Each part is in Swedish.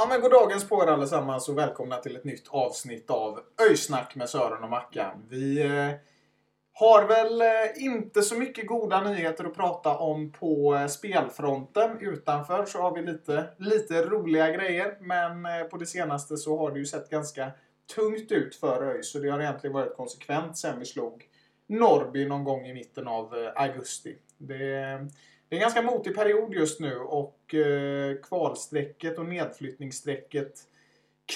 Ja men god dagens på er allesammans och välkomna till ett nytt avsnitt av Öjsnack med Sören och Mackan. Vi eh, har väl eh, inte så mycket goda nyheter att prata om på eh, spelfronten. Utanför så har vi lite, lite roliga grejer. Men eh, på det senaste så har det ju sett ganska tungt ut för ÖIS. Så det har egentligen varit konsekvent sen vi slog Norrby någon gång i mitten av eh, augusti. Det, det är en ganska motig period just nu och eh, kvalstrecket och nedflyttningsstrecket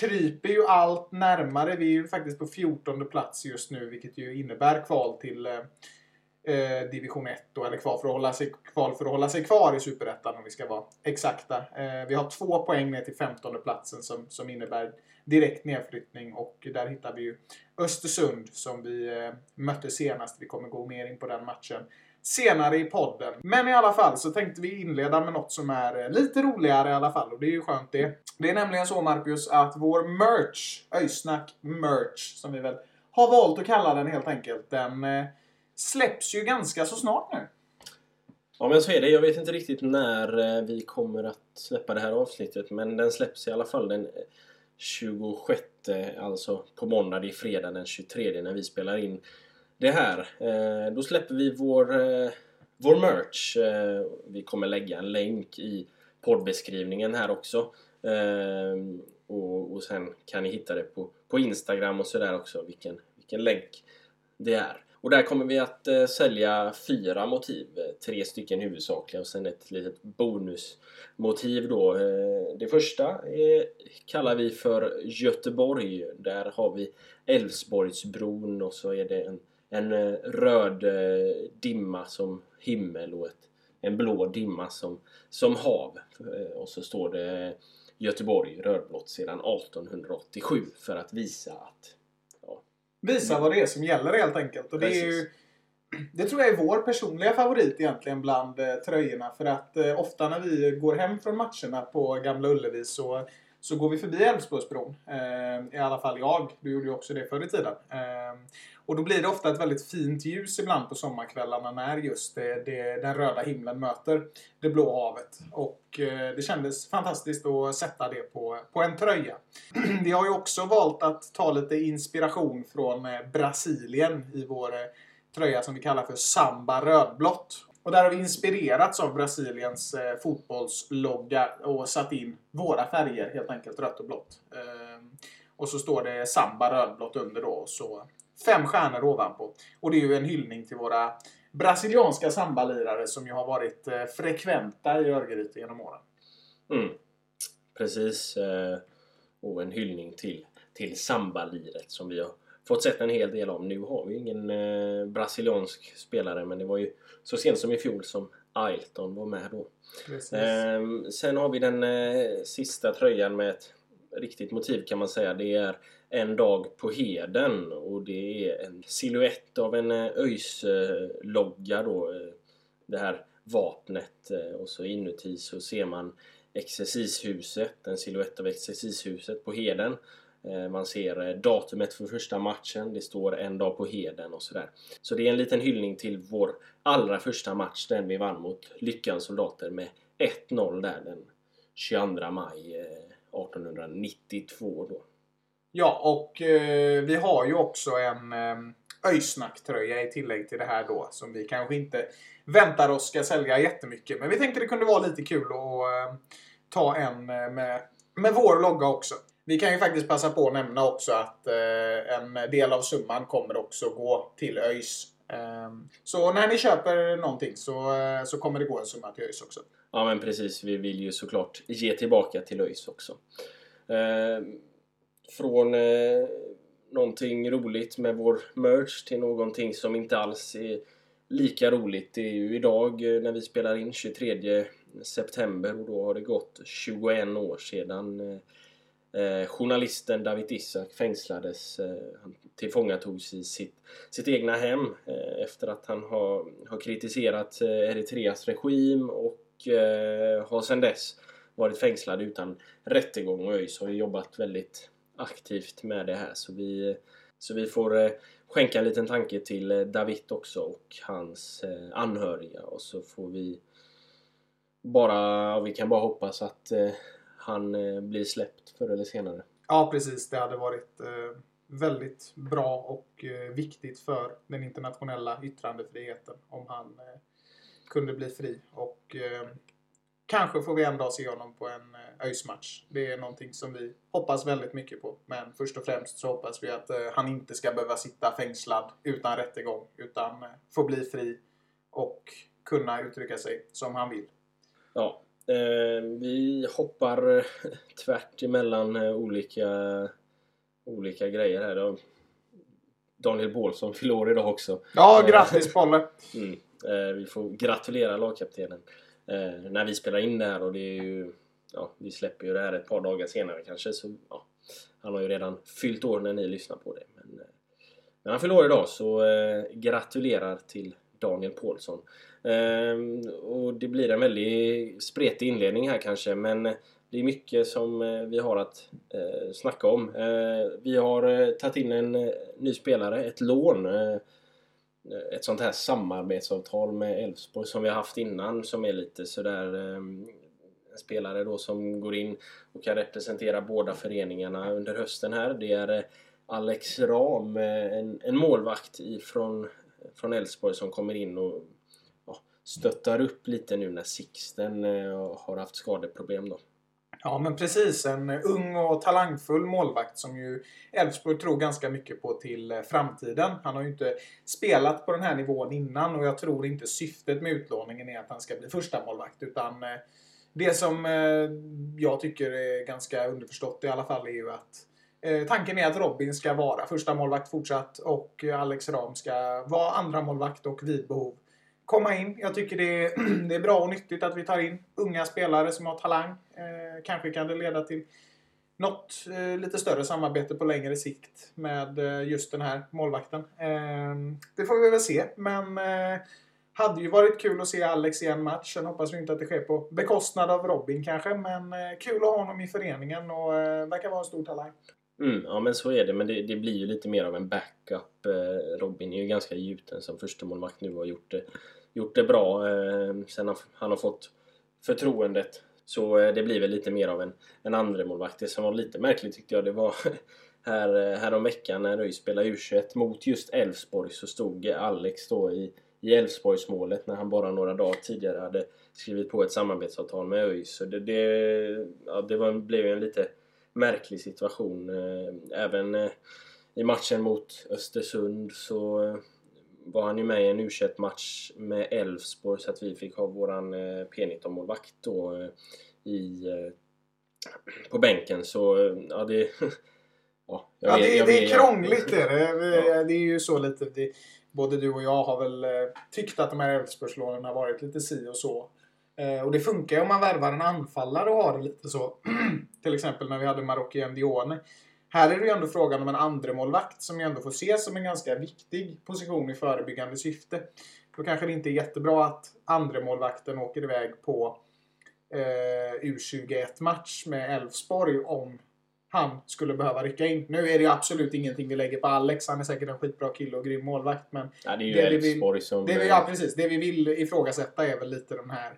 kryper ju allt närmare. Vi är ju faktiskt på 14 plats just nu vilket ju innebär kval till eh, eh, division 1 då, eller kval för att hålla sig, kval för att hålla sig kvar i Superettan om vi ska vara exakta. Eh, vi har två poäng ner till 15 platsen som, som innebär direkt nedflyttning och där hittar vi ju Östersund som vi eh, mötte senast. Vi kommer gå mer in på den matchen senare i podden. Men i alla fall så tänkte vi inleda med något som är eh, lite roligare i alla fall och det är ju skönt det. Det är nämligen så Marcus att vår merch, Öysnack merch som vi väl har valt att kalla den helt enkelt, den eh, släpps ju ganska så snart nu. Ja men så är det. Jag vet inte riktigt när eh, vi kommer att släppa det här avsnittet men den släpps i alla fall den 26 alltså på måndag, det är fredag den 23 när vi spelar in det här. Eh, då släpper vi vår, eh, vår merch. Eh, vi kommer lägga en länk i poddbeskrivningen här också. Och, och sen kan ni hitta det på, på Instagram och sådär också vilken, vilken länk det är. Och där kommer vi att sälja fyra motiv. Tre stycken huvudsakliga och sen ett litet bonusmotiv då. Det första kallar vi för Göteborg. Där har vi Älvsborgsbron och så är det en, en eh, röd eh, dimma som himmel och ett, en blå dimma som, som hav. Eh, och så står det Göteborg rödblått sedan 1887 för att visa att ja, Visa vad det är som gäller helt enkelt. Och det är ju det tror jag är vår personliga favorit egentligen bland eh, tröjorna. För att eh, ofta när vi går hem från matcherna på Gamla Ullevi så, så går vi förbi Älvsborgsbron. Eh, I alla fall jag. Du gjorde ju också det förr i tiden. Eh, och då blir det ofta ett väldigt fint ljus ibland på sommarkvällarna när just det, det, den röda himlen möter det blå havet. Och eh, det kändes fantastiskt att sätta det på, på en tröja. Vi har ju också valt att ta lite inspiration från eh, Brasilien i vår eh, tröja som vi kallar för Samba rödblått. Och där har vi inspirerats av Brasiliens eh, fotbollslogga och satt in våra färger, helt enkelt rött och blått. Ehm, och så står det Samba rödblått under då och så fem stjärnor ovanpå. Och det är ju en hyllning till våra brasilianska sambalirare som ju har varit eh, frekventa i Örgryte genom åren. Mm. Precis. eh, Och en hyllning till, till sambaliret som vi har fått sett en hel del om. Nu har vi ingen eh, brasiliansk spelare men det var ju så sent som i fjol som Ailton var med då. Ehm, sen har vi den eh, sista tröjan med ett riktigt motiv kan man säga. Det är En dag på heden och det är en silhuett av en eh, ÖIS-logga då. Eh, det här vapnet eh, och så inuti så ser man exercishuset, en silhuett av exercishuset på heden. Man ser datumet för första matchen, det står en dag på heden och sådär. Så det är en liten hyllning till vår allra första match, den vi vann mot Lyckans soldater med 1-0 där den 22 maj 1892 då. Ja, och eh, vi har ju också en eh, Öysnack-tröja i tillägg till det här då. Som vi kanske inte väntar oss ska sälja jättemycket. Men vi tänkte det kunde vara lite kul att eh, ta en eh, med, med vår logga också. Vi kan ju faktiskt passa på att nämna också att eh, en del av summan kommer också gå till ÖIS så när ni köper någonting så, eh, så kommer det gå en summa till ÖIS också. Ja men precis, vi vill ju såklart ge tillbaka till ÖIS också. Eh, från eh, någonting roligt med vår merch till någonting som inte alls är lika roligt. Det är ju idag eh, när vi spelar in 23 september och då har det gått 21 år sedan journalisten David Isaac fängslades. Han tillfångatogs i sitt, sitt egna hem eh, efter att han har, har kritiserat eh, Eritreas regim och eh, har sedan dess varit fängslad utan rättegång och ÖIS har ju jobbat väldigt aktivt med det här så vi, så vi får skänka en liten tanke till David också och hans anhöriga och så får vi bara, vi kan bara hoppas att han blir släppt förr eller senare. Ja, precis. Det hade varit eh, väldigt bra och eh, viktigt för den internationella yttrandefriheten om han eh, kunde bli fri. Och eh, kanske får vi en dag se honom på en ÖIS-match. Det är någonting som vi hoppas väldigt mycket på. Men först och främst så hoppas vi att han inte ska behöva sitta fängslad utan rättegång. Utan få bli fri och kunna uttrycka sig som han vill. Ja, eh, vi hoppar tvärt emellan olika, olika grejer här. Daniel Bålsson fyller år idag också. Ja, Eh, grattis Polle! Mm. Eh, vi får gratulera lagkaptenen eh, när vi spelar in det här och det är ju ja, vi släpper ju det här ett par dagar senare kanske så ja, han har ju redan fyllt år när ni lyssnar på det. Men, eh, men han fyller år idag så eh, gratulerar till Daniel Paulsson. Eh, och det blir en väldigt spretig inledning här kanske men det är mycket som eh, vi har att eh, snacka om. Eh, vi har eh, tagit in en eh, ny spelare, ett lån. Eh, eh ett sånt här samarbetsavtal med Elfsborg som vi har haft innan som är lite sådär eh, en spelare då som går in och kan representera båda föreningarna under hösten här. Det är eh, Alex Ram, eh, en, en målvakt ifrån från Elfsborg som kommer in och ja, stöttar upp lite nu när Sixten eh, har haft skadeproblem då. Ja, men precis. En ung och talangfull målvakt som ju Elfsborg tror ganska mycket på till eh, framtiden. Han har ju inte spelat på den här nivån innan och jag tror inte syftet med utlåningen är att han ska bli första målvakt utan eh, det som eh, jag tycker är ganska underförstått i alla fall är ju att tanken är att Robin ska vara första målvakt fortsatt och Alex Ram ska vara andra målvakt och vid behov komma in. Jag tycker det är, det är bra och nyttigt att vi tar in unga spelare som har talang. Eh, kanske kan det leda till något eh, lite större samarbete på längre sikt med eh, just den här målvakten. Eh, det får vi väl se, men eh, hade ju varit kul att se Alex i en match. Sen hoppas vi inte att det sker på bekostnad av Robin kanske, men eh, kul att ha honom i föreningen och eh, verkar vara en stor talang. Mm, ja men så är det, men det, det blir ju lite mer av en backup. Eh, Robin är ju ganska gjuten som förstemålvakt nu och har gjort det, gjort det bra eh, sen han, han har fått förtroendet. Så eh, det blir väl lite mer av en, en andra målvakt. Det som var lite märkligt tyckte jag det var här, eh, häromveckan när ÖIS spelade U21 mot just Elfsborg så stod Alex då i i Elfsborgsmålet när han bara några dagar tidigare hade skrivit på ett samarbetsavtal med ÖIS. Så det, det, ja, det var, blev ju en lite märklig situation. Eh, Även eh, i matchen mot Östersund så eh, var han ju med i en u match med Elfsborg så att vi fick ha våran eh, P19-målvakt då i, på bänken. Så ja, det... ja, jag Ja, vet- det, det vet- är krångligt det är det. Ja. Det är ju så lite. Det, både du och jag har väl tyckt att de här Elfsborgslånen har varit lite si och så. Eh, och det funkar ju om man värvar en anfallare och har det lite så. Till exempel när vi hade Marocchi Ndione. Här är det ju ändå frågan om en andremålvakt som ju ändå får ses som en ganska viktig position i förebyggande syfte. Då kanske det inte är jättebra att andremålvakten åker iväg på eh, U21-match med Elfsborg om han skulle behöva rycka in. Nu är det ju absolut ingenting vi lägger på Alex. Han är säkert en skitbra kille och grym målvakt. Men Ja, det är ju Elfsborg som... det vi, ja, precis. Det vi vill ifrågasätta är väl lite de här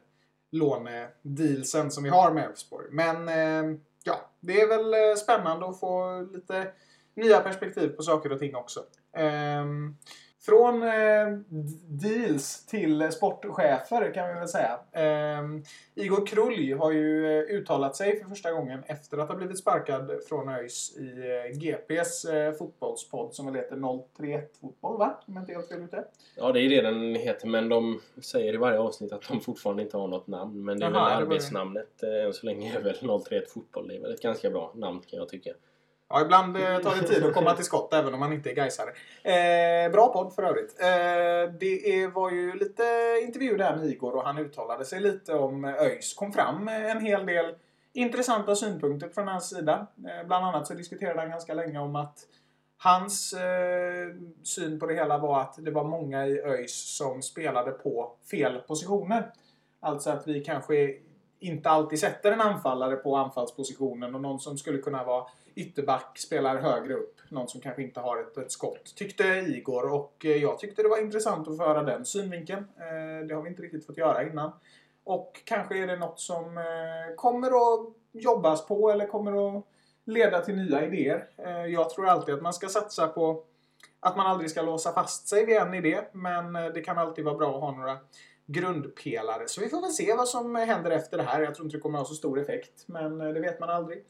lånedealsen som vi har med Elfsborg. Men eh, ja, det är väl eh, spännande att få lite nya perspektiv på saker och ting också. Eh, från eh, deals till sportchefer kan vi väl säga. Eh, Igor Krulj har ju eh, uttalat sig för första gången efter att ha blivit sparkad från ÖIS i eh, GPs eh, fotbollspodd som väl heter 031 Fotboll va? Om jag inte helt fel ute. Ja, det är det den heter, men de säger i varje avsnitt att de fortfarande inte har något namn. Men det är Jaha, väl arbetsnamnet eh, än så länge är väl 031 Fotboll. Det är väl ett ganska bra namn kan jag tycka. Ja, ibland eh, tar det tid att komma till skott även om man inte är gaisare. Eh, bra podd för övrigt. Eh, det är, var ju lite intervju där med Igor och han uttalade sig lite om eh, ÖIS. Kom fram eh, en hel del intressanta synpunkter från hans sida. Eh, bland annat så diskuterade han ganska länge om att hans eh, syn på det hela var att det var många i ÖIS som spelade på fel positioner. Alltså att vi kanske inte alltid sätter en anfallare på anfallspositionen och någon som skulle kunna vara ytterback spelar högre upp. Någon som kanske inte har ett, ett skott. Tyckte Igor och eh, jag tyckte det var intressant att få höra den synvinkeln. Eh, det har vi inte riktigt fått göra innan. Och kanske är det något som eh, kommer att jobbas på eller kommer att leda till nya idéer. Jag tror alltid att man ska satsa på att man aldrig ska låsa fast sig vid en idé. Men det kan alltid vara bra att ha några grundpelare. Så vi får väl se vad som händer efter det här. Jag tror inte det kommer att ha så stor effekt. Men det vet man aldrig.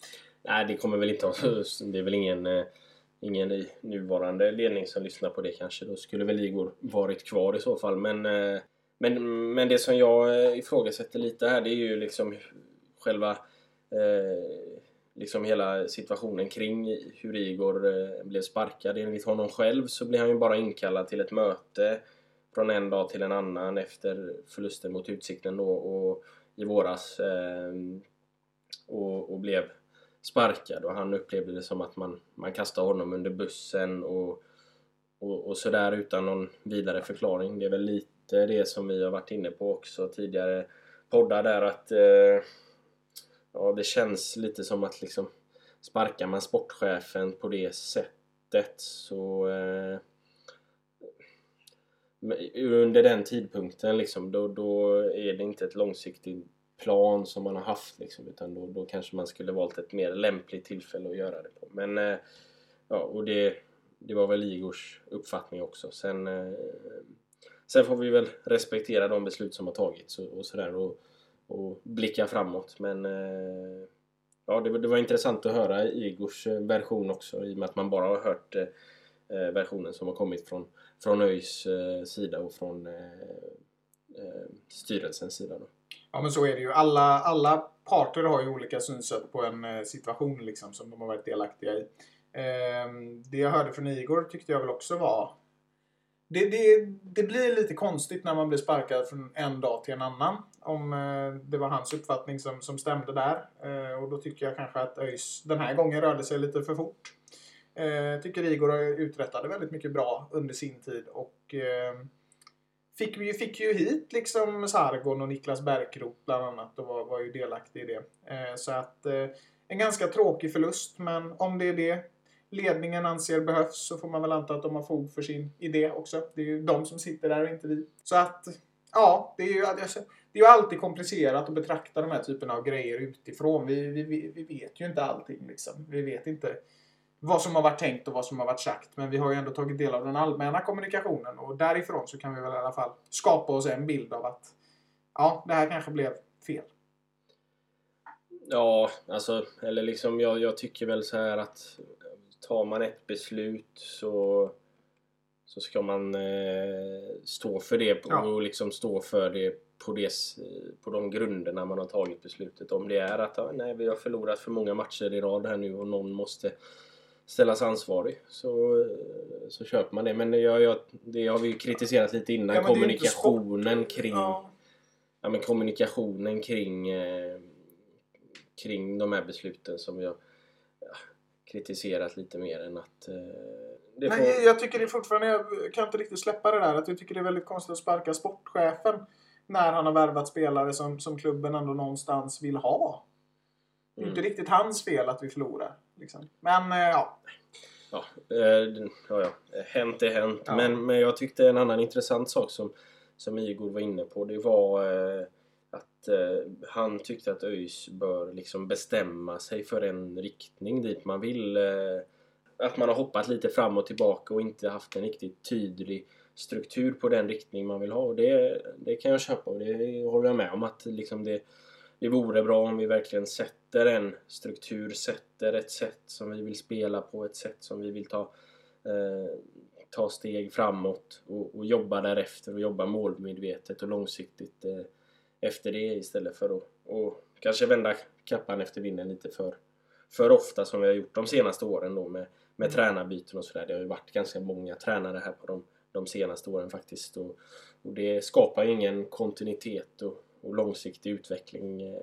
Nej, det kommer väl inte ha... Det är väl ingen, eh, ingen i nuvarande ledning som lyssnar på det kanske. Då skulle väl Igor varit kvar i så fall. Men, eh, men, men det som jag eh, ifrågasätter lite här det är ju liksom själva eh, liksom hela situationen kring hur Igor eh, blev sparkad. Enligt honom själv så blev han ju bara inkallad till ett möte från en dag till en annan efter förlusten mot Utsikten då och i våras eh, och, och blev sparkad och han upplevde det som att man, man kastade honom under bussen och, och, och sådär utan någon vidare förklaring. Det är väl lite det som vi har varit inne på också tidigare poddar där att eh, ja, det känns lite som att liksom sparkar man sportchefen på det sättet så eh, under den tidpunkten liksom, då, då är det inte ett långsiktigt plan som man har haft liksom, utan då, då kanske man skulle valt ett mer lämpligt tillfälle att göra det på. Men eh, ja, och det, det var väl Igors uppfattning också. Sen, eh, sen får vi väl respektera de beslut som har tagits och, och sådär och, och blicka framåt. Men eh, ja, det, var- det var intressant att höra Igors eh, version också i och med att man bara har hört eh, eh, versionen som har kommit från, från ÖIS eh, sida och från eh, eh, styrelsens sida. Då. Ja men så är det ju. Alla, alla parter har ju olika synsätt på en eh, situation liksom, som de har varit delaktiga i. Ehm, det jag hörde från Igor tyckte jag väl också var... Det, det, det blir lite konstigt när man blir sparkad från en dag till en annan. Om eh, det var hans uppfattning som, som stämde där. Eh, och då tycker jag kanske att ÖIS den här gången rörde sig lite för fort. Eh, tycker Igor uträttade väldigt mycket bra under sin tid och eh, fick, vi, fick ju hit liksom Sargon och Niklas Bärkroth bland annat och var, var ju delaktig i det. Eh, så att eh, en ganska tråkig förlust men om det är det ledningen anser behövs så får man väl anta att de har fog för sin idé också. Det är ju de som sitter där och inte vi. Så att ja, det är ju, alltså, det är ju alltid komplicerat att betrakta de här typerna av grejer utifrån. Vi, vi, vi vet ju inte allting liksom. Vi vet inte vad som har varit tänkt och vad som har varit sagt. Men vi har ju ändå tagit del av den allmänna kommunikationen och därifrån så kan vi väl i alla fall skapa oss en bild av att ja, det här kanske blev fel. Ja, alltså, eller liksom jag, jag tycker väl så här att tar man ett beslut så, så ska man eh, stå för det Ja. och liksom stå för det på, det på de grunderna man har tagit beslutet. Om det är att ja, nej, vi har förlorat för många matcher i rad här nu och någon måste ställas ansvarig så, så köper man det. Men jag, jag, det har vi ju kritiserat lite innan. Ja, kommunikationen kring Ja. ja, men kommunikationen kring, eh, kring de här besluten som jag ja, kritiserat lite mer än att... Eh, det får, Nej, jag tycker det fortfarande, jag kan inte riktigt släppa det där, att jag tycker det är väldigt konstigt att sparka sportchefen när han har värvat spelare som, som klubben ändå någonstans vill ha. Det är Mm. inte riktigt hans fel att vi förlorar. Liksom. Men eh, ja, ja, eh, ja, ja, hänt är hänt. Ja. Men, men jag tyckte en annan intressant sak som, som Igor var inne på det var eh, att eh, han tyckte att ÖIS bör liksom bestämma sig för en riktning dit man vill. Eh, att man har hoppat lite fram och tillbaka och inte haft en riktigt tydlig struktur på den riktning man vill ha. Och det, det kan jag köpa och det håller jag med om att liksom det, det vore bra om vi verkligen sätter en struktur, sätter ett sätt som vi vill spela på, ett sätt som vi vill ta, eh, ta steg framåt och, och jobba därefter och jobba målmedvetet och långsiktigt eh, efter det istället för att och kanske vända kappan efter vinden lite för, för ofta som vi har gjort de senaste åren då med, med Mm. tränarbyten och sådär. Det har ju varit ganska många tränare här på de, de senaste åren faktiskt och, och det skapar ju ingen kontinuitet och, och långsiktig utveckling eh,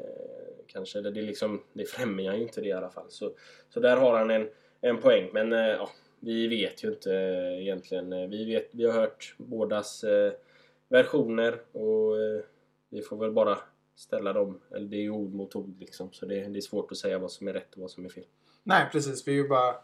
kanske. Det, det, liksom, det främjar ju inte det i alla fall. Så, så där har han en, en poäng. Men eh, ja, vi vet ju inte eh, egentligen. Eh, vi, vet, vi har hört bådas eh, versioner och eh, vi får väl bara ställa dem. Eller det är ju ord mot ord liksom. Så det, det är svårt att säga vad som är rätt och vad som är fel. Nej, precis. Vi är ju bara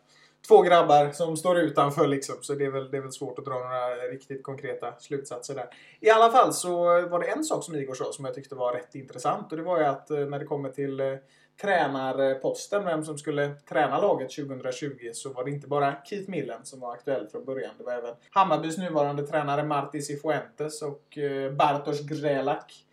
två grabbar som står utanför liksom. Så det är väl, det är väl svårt att dra några riktigt konkreta slutsatser där. I alla fall så var det en sak som Igor sa som jag tyckte var rätt intressant. Och det var ju att eh, när det kommer till eh, tränarposten, vem som skulle träna laget 2020, så var det inte bara Keith Millen som var aktuell från början. Det var även Hammarbys nuvarande tränare Martis Cifuentes och eh, Bartosz Grelak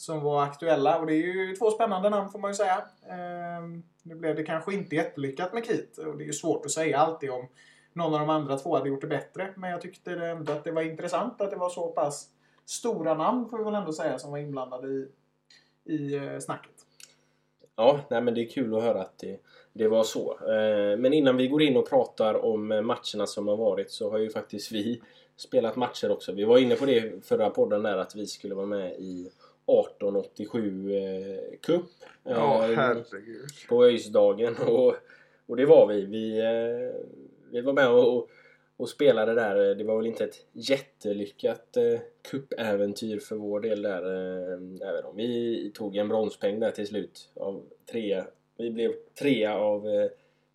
som var aktuella. Och det är ju två spännande namn får man ju säga. Eh, nu blev det kanske inte jättelyckat med Kit. Och det är ju svårt att säga alltid om någon av de andra två hade gjort det bättre. Men jag tyckte ändå att det var intressant att det var så pass stora namn, får vi väl ändå säga, som var inblandade i, i eh, snacket. Ja, nej, men det är kul att höra att det, det var så. Eh, Men innan vi går in och pratar om eh, matcherna som har varit så har ju faktiskt vi spelat matcher också. Vi var inne på det i förra podden där att vi skulle vara med i 1887 eh, Cup. eh, på Öjsdagen och, och det var vi. Vi, eh, vi var med och, och spelade där. Det var väl inte ett jättelyckat eh, cupäventyr för vår del där. Eh, även om vi tog en bronspeng där till slut av tre. Vi blev trea av eh,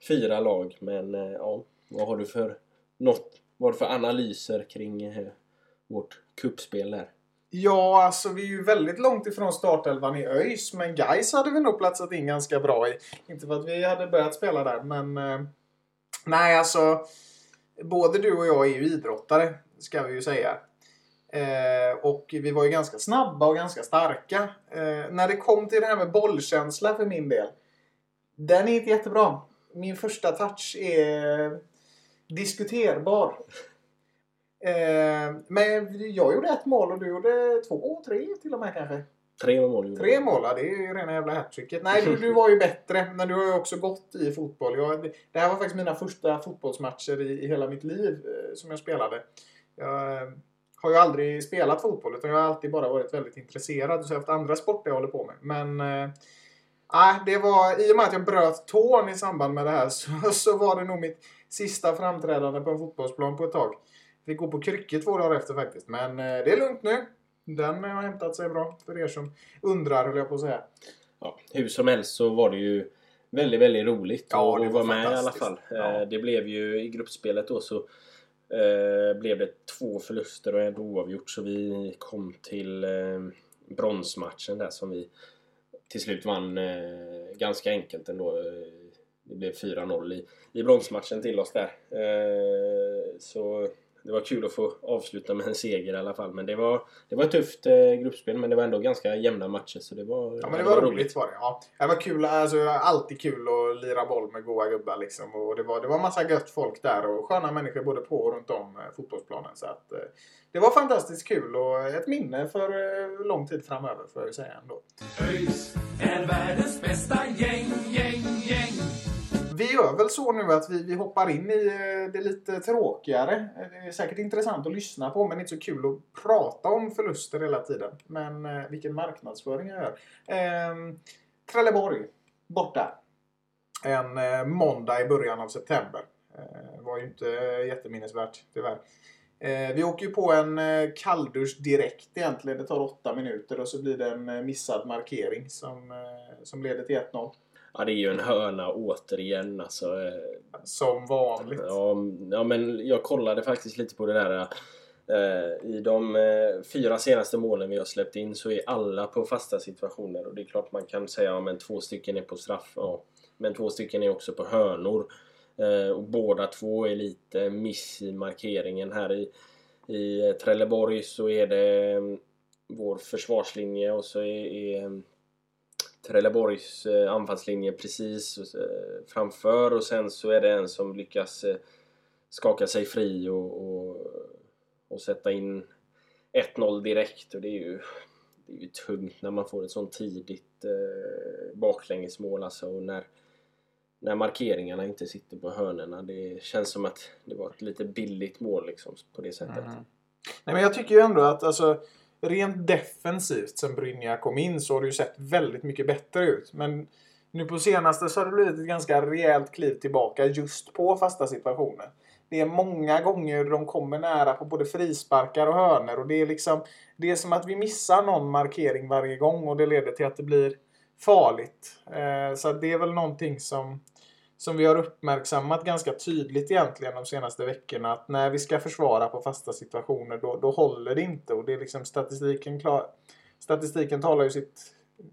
fyra lag. Men eh, ja, vad har du för något, vad har du för analyser kring eh, vårt kuppspel där? Ja, alltså vi är ju väldigt långt ifrån startelvan i ÖIS, men Gais hade vi nog platsat in ganska bra i. Inte för att vi hade börjat spela där, men... Eh, nej, alltså... Både du och jag är ju idrottare, ska vi ju säga. Eh, och vi var ju ganska snabba och ganska starka. Eh, när det kom till det här med bollkänsla för min del. Den är inte jättebra. Min första touch är diskuterbar. Eh, men jag gjorde ett mål och du gjorde två, tre till och med kanske. Tre mål Tre mål, ja, det är ju rena jävla hattricket. Nej, du, du var ju bättre. Men du har ju också gått i fotboll. Jag, det här var faktiskt mina första fotbollsmatcher i, i hela mitt liv eh, som jag spelade. Jag eh, har ju aldrig spelat fotboll utan jag har alltid bara varit väldigt intresserad. Så jag har haft andra sporter jag håller på med. Men eh, nej, det var, i och med att jag bröt tån i samband med det här så, så var det nog mitt sista framträdande på en fotbollsplan på ett tag. Fick gå på kryckor två dagar efter faktiskt. Men eh, det är lugnt nu. Den har hämtat sig bra för er som undrar, höll jag på att säga. ja, hur som helst så var det ju väldigt, väldigt roligt Ja, att vara med i alla fall. Ja. Eh, Det blev ju i gruppspelet då så eh, blev det två förluster och en oavgjort så vi kom till eh, bronsmatchen där som vi till slut vann eh, ganska enkelt ändå. Eh, Det blev 4-0 i, i bronsmatchen till oss där. Så det var kul att få avsluta med en seger i alla fall. Men det var, det var ett tufft eh, gruppspel men det var ändå ganska jämna matcher så det var Ja, men det var roligt var det. Ja. Det var kul. Alltså, alltid kul att lira boll med goa gubbar liksom. Och det var, det var massa gött folk där och sköna människor både på och runt om eh, fotbollsplanen. Så att, eh, det var fantastiskt kul och ett minne för eh, lång tid framöver får jag ju säga ändå. ÖIS är världens bästa gäng, gäng, gäng. Vi gör väl så nu att vi, vi hoppar in i eh, det lite tråkigare. Eh, det är säkert intressant att lyssna på men inte så kul att prata om förluster hela tiden. Men eh, vilken marknadsföring jag gör. Eh, Trelleborg, borta. En eh, måndag i början av september. Eh, var ju inte jätteminnesvärt tyvärr. Eh, vi åker ju på en eh, kalldusch direkt egentligen. Det tar åtta minuter och så blir det en eh, missad markering som, eh, som leder till 1-0. Ja, det är ju en hörna återigen alltså. eh, Som vanligt. Ja, ja, men jag kollade faktiskt lite på det där. eh, I de eh, fyra senaste målen vi har släppt in så är alla på fasta situationer. Och det är klart man kan säga att ja, men två stycken är på straff. Ja. Men två stycken är också på hörnor. Och båda två är lite miss i markeringen här i I Trelleborg så är det mm, vår försvarslinje och så är, är mm, Trelleborgs eh, anfallslinje precis eh, framför och sen så är det en som lyckas eh, skaka sig fri och, och, och sätta in 1-0 direkt och det är ju, det är ju tungt när man får ett sånt tidigt eh, baklängesmål alltså och när, när markeringarna inte sitter på hörnerna. Det känns som att det var ett lite billigt mål liksom på det sättet. Mm. Nej, men jag tycker ju ändå att alltså, rent defensivt sen Brynja kom in så har det ju sett väldigt mycket bättre ut. Men nu på senaste så har det blivit ett ganska rejält kliv tillbaka just på fasta situationer. Det är många gånger de kommer nära på både frisparkar och hörner och det är liksom det är som att vi missar någon markering varje gång och det leder till att det blir farligt. Eh, så det är väl någonting som som vi har uppmärksammat ganska tydligt egentligen de senaste veckorna att när vi ska försvara på fasta situationer då, då håller det inte och det är liksom statistiken klar, statistiken talar ju sitt,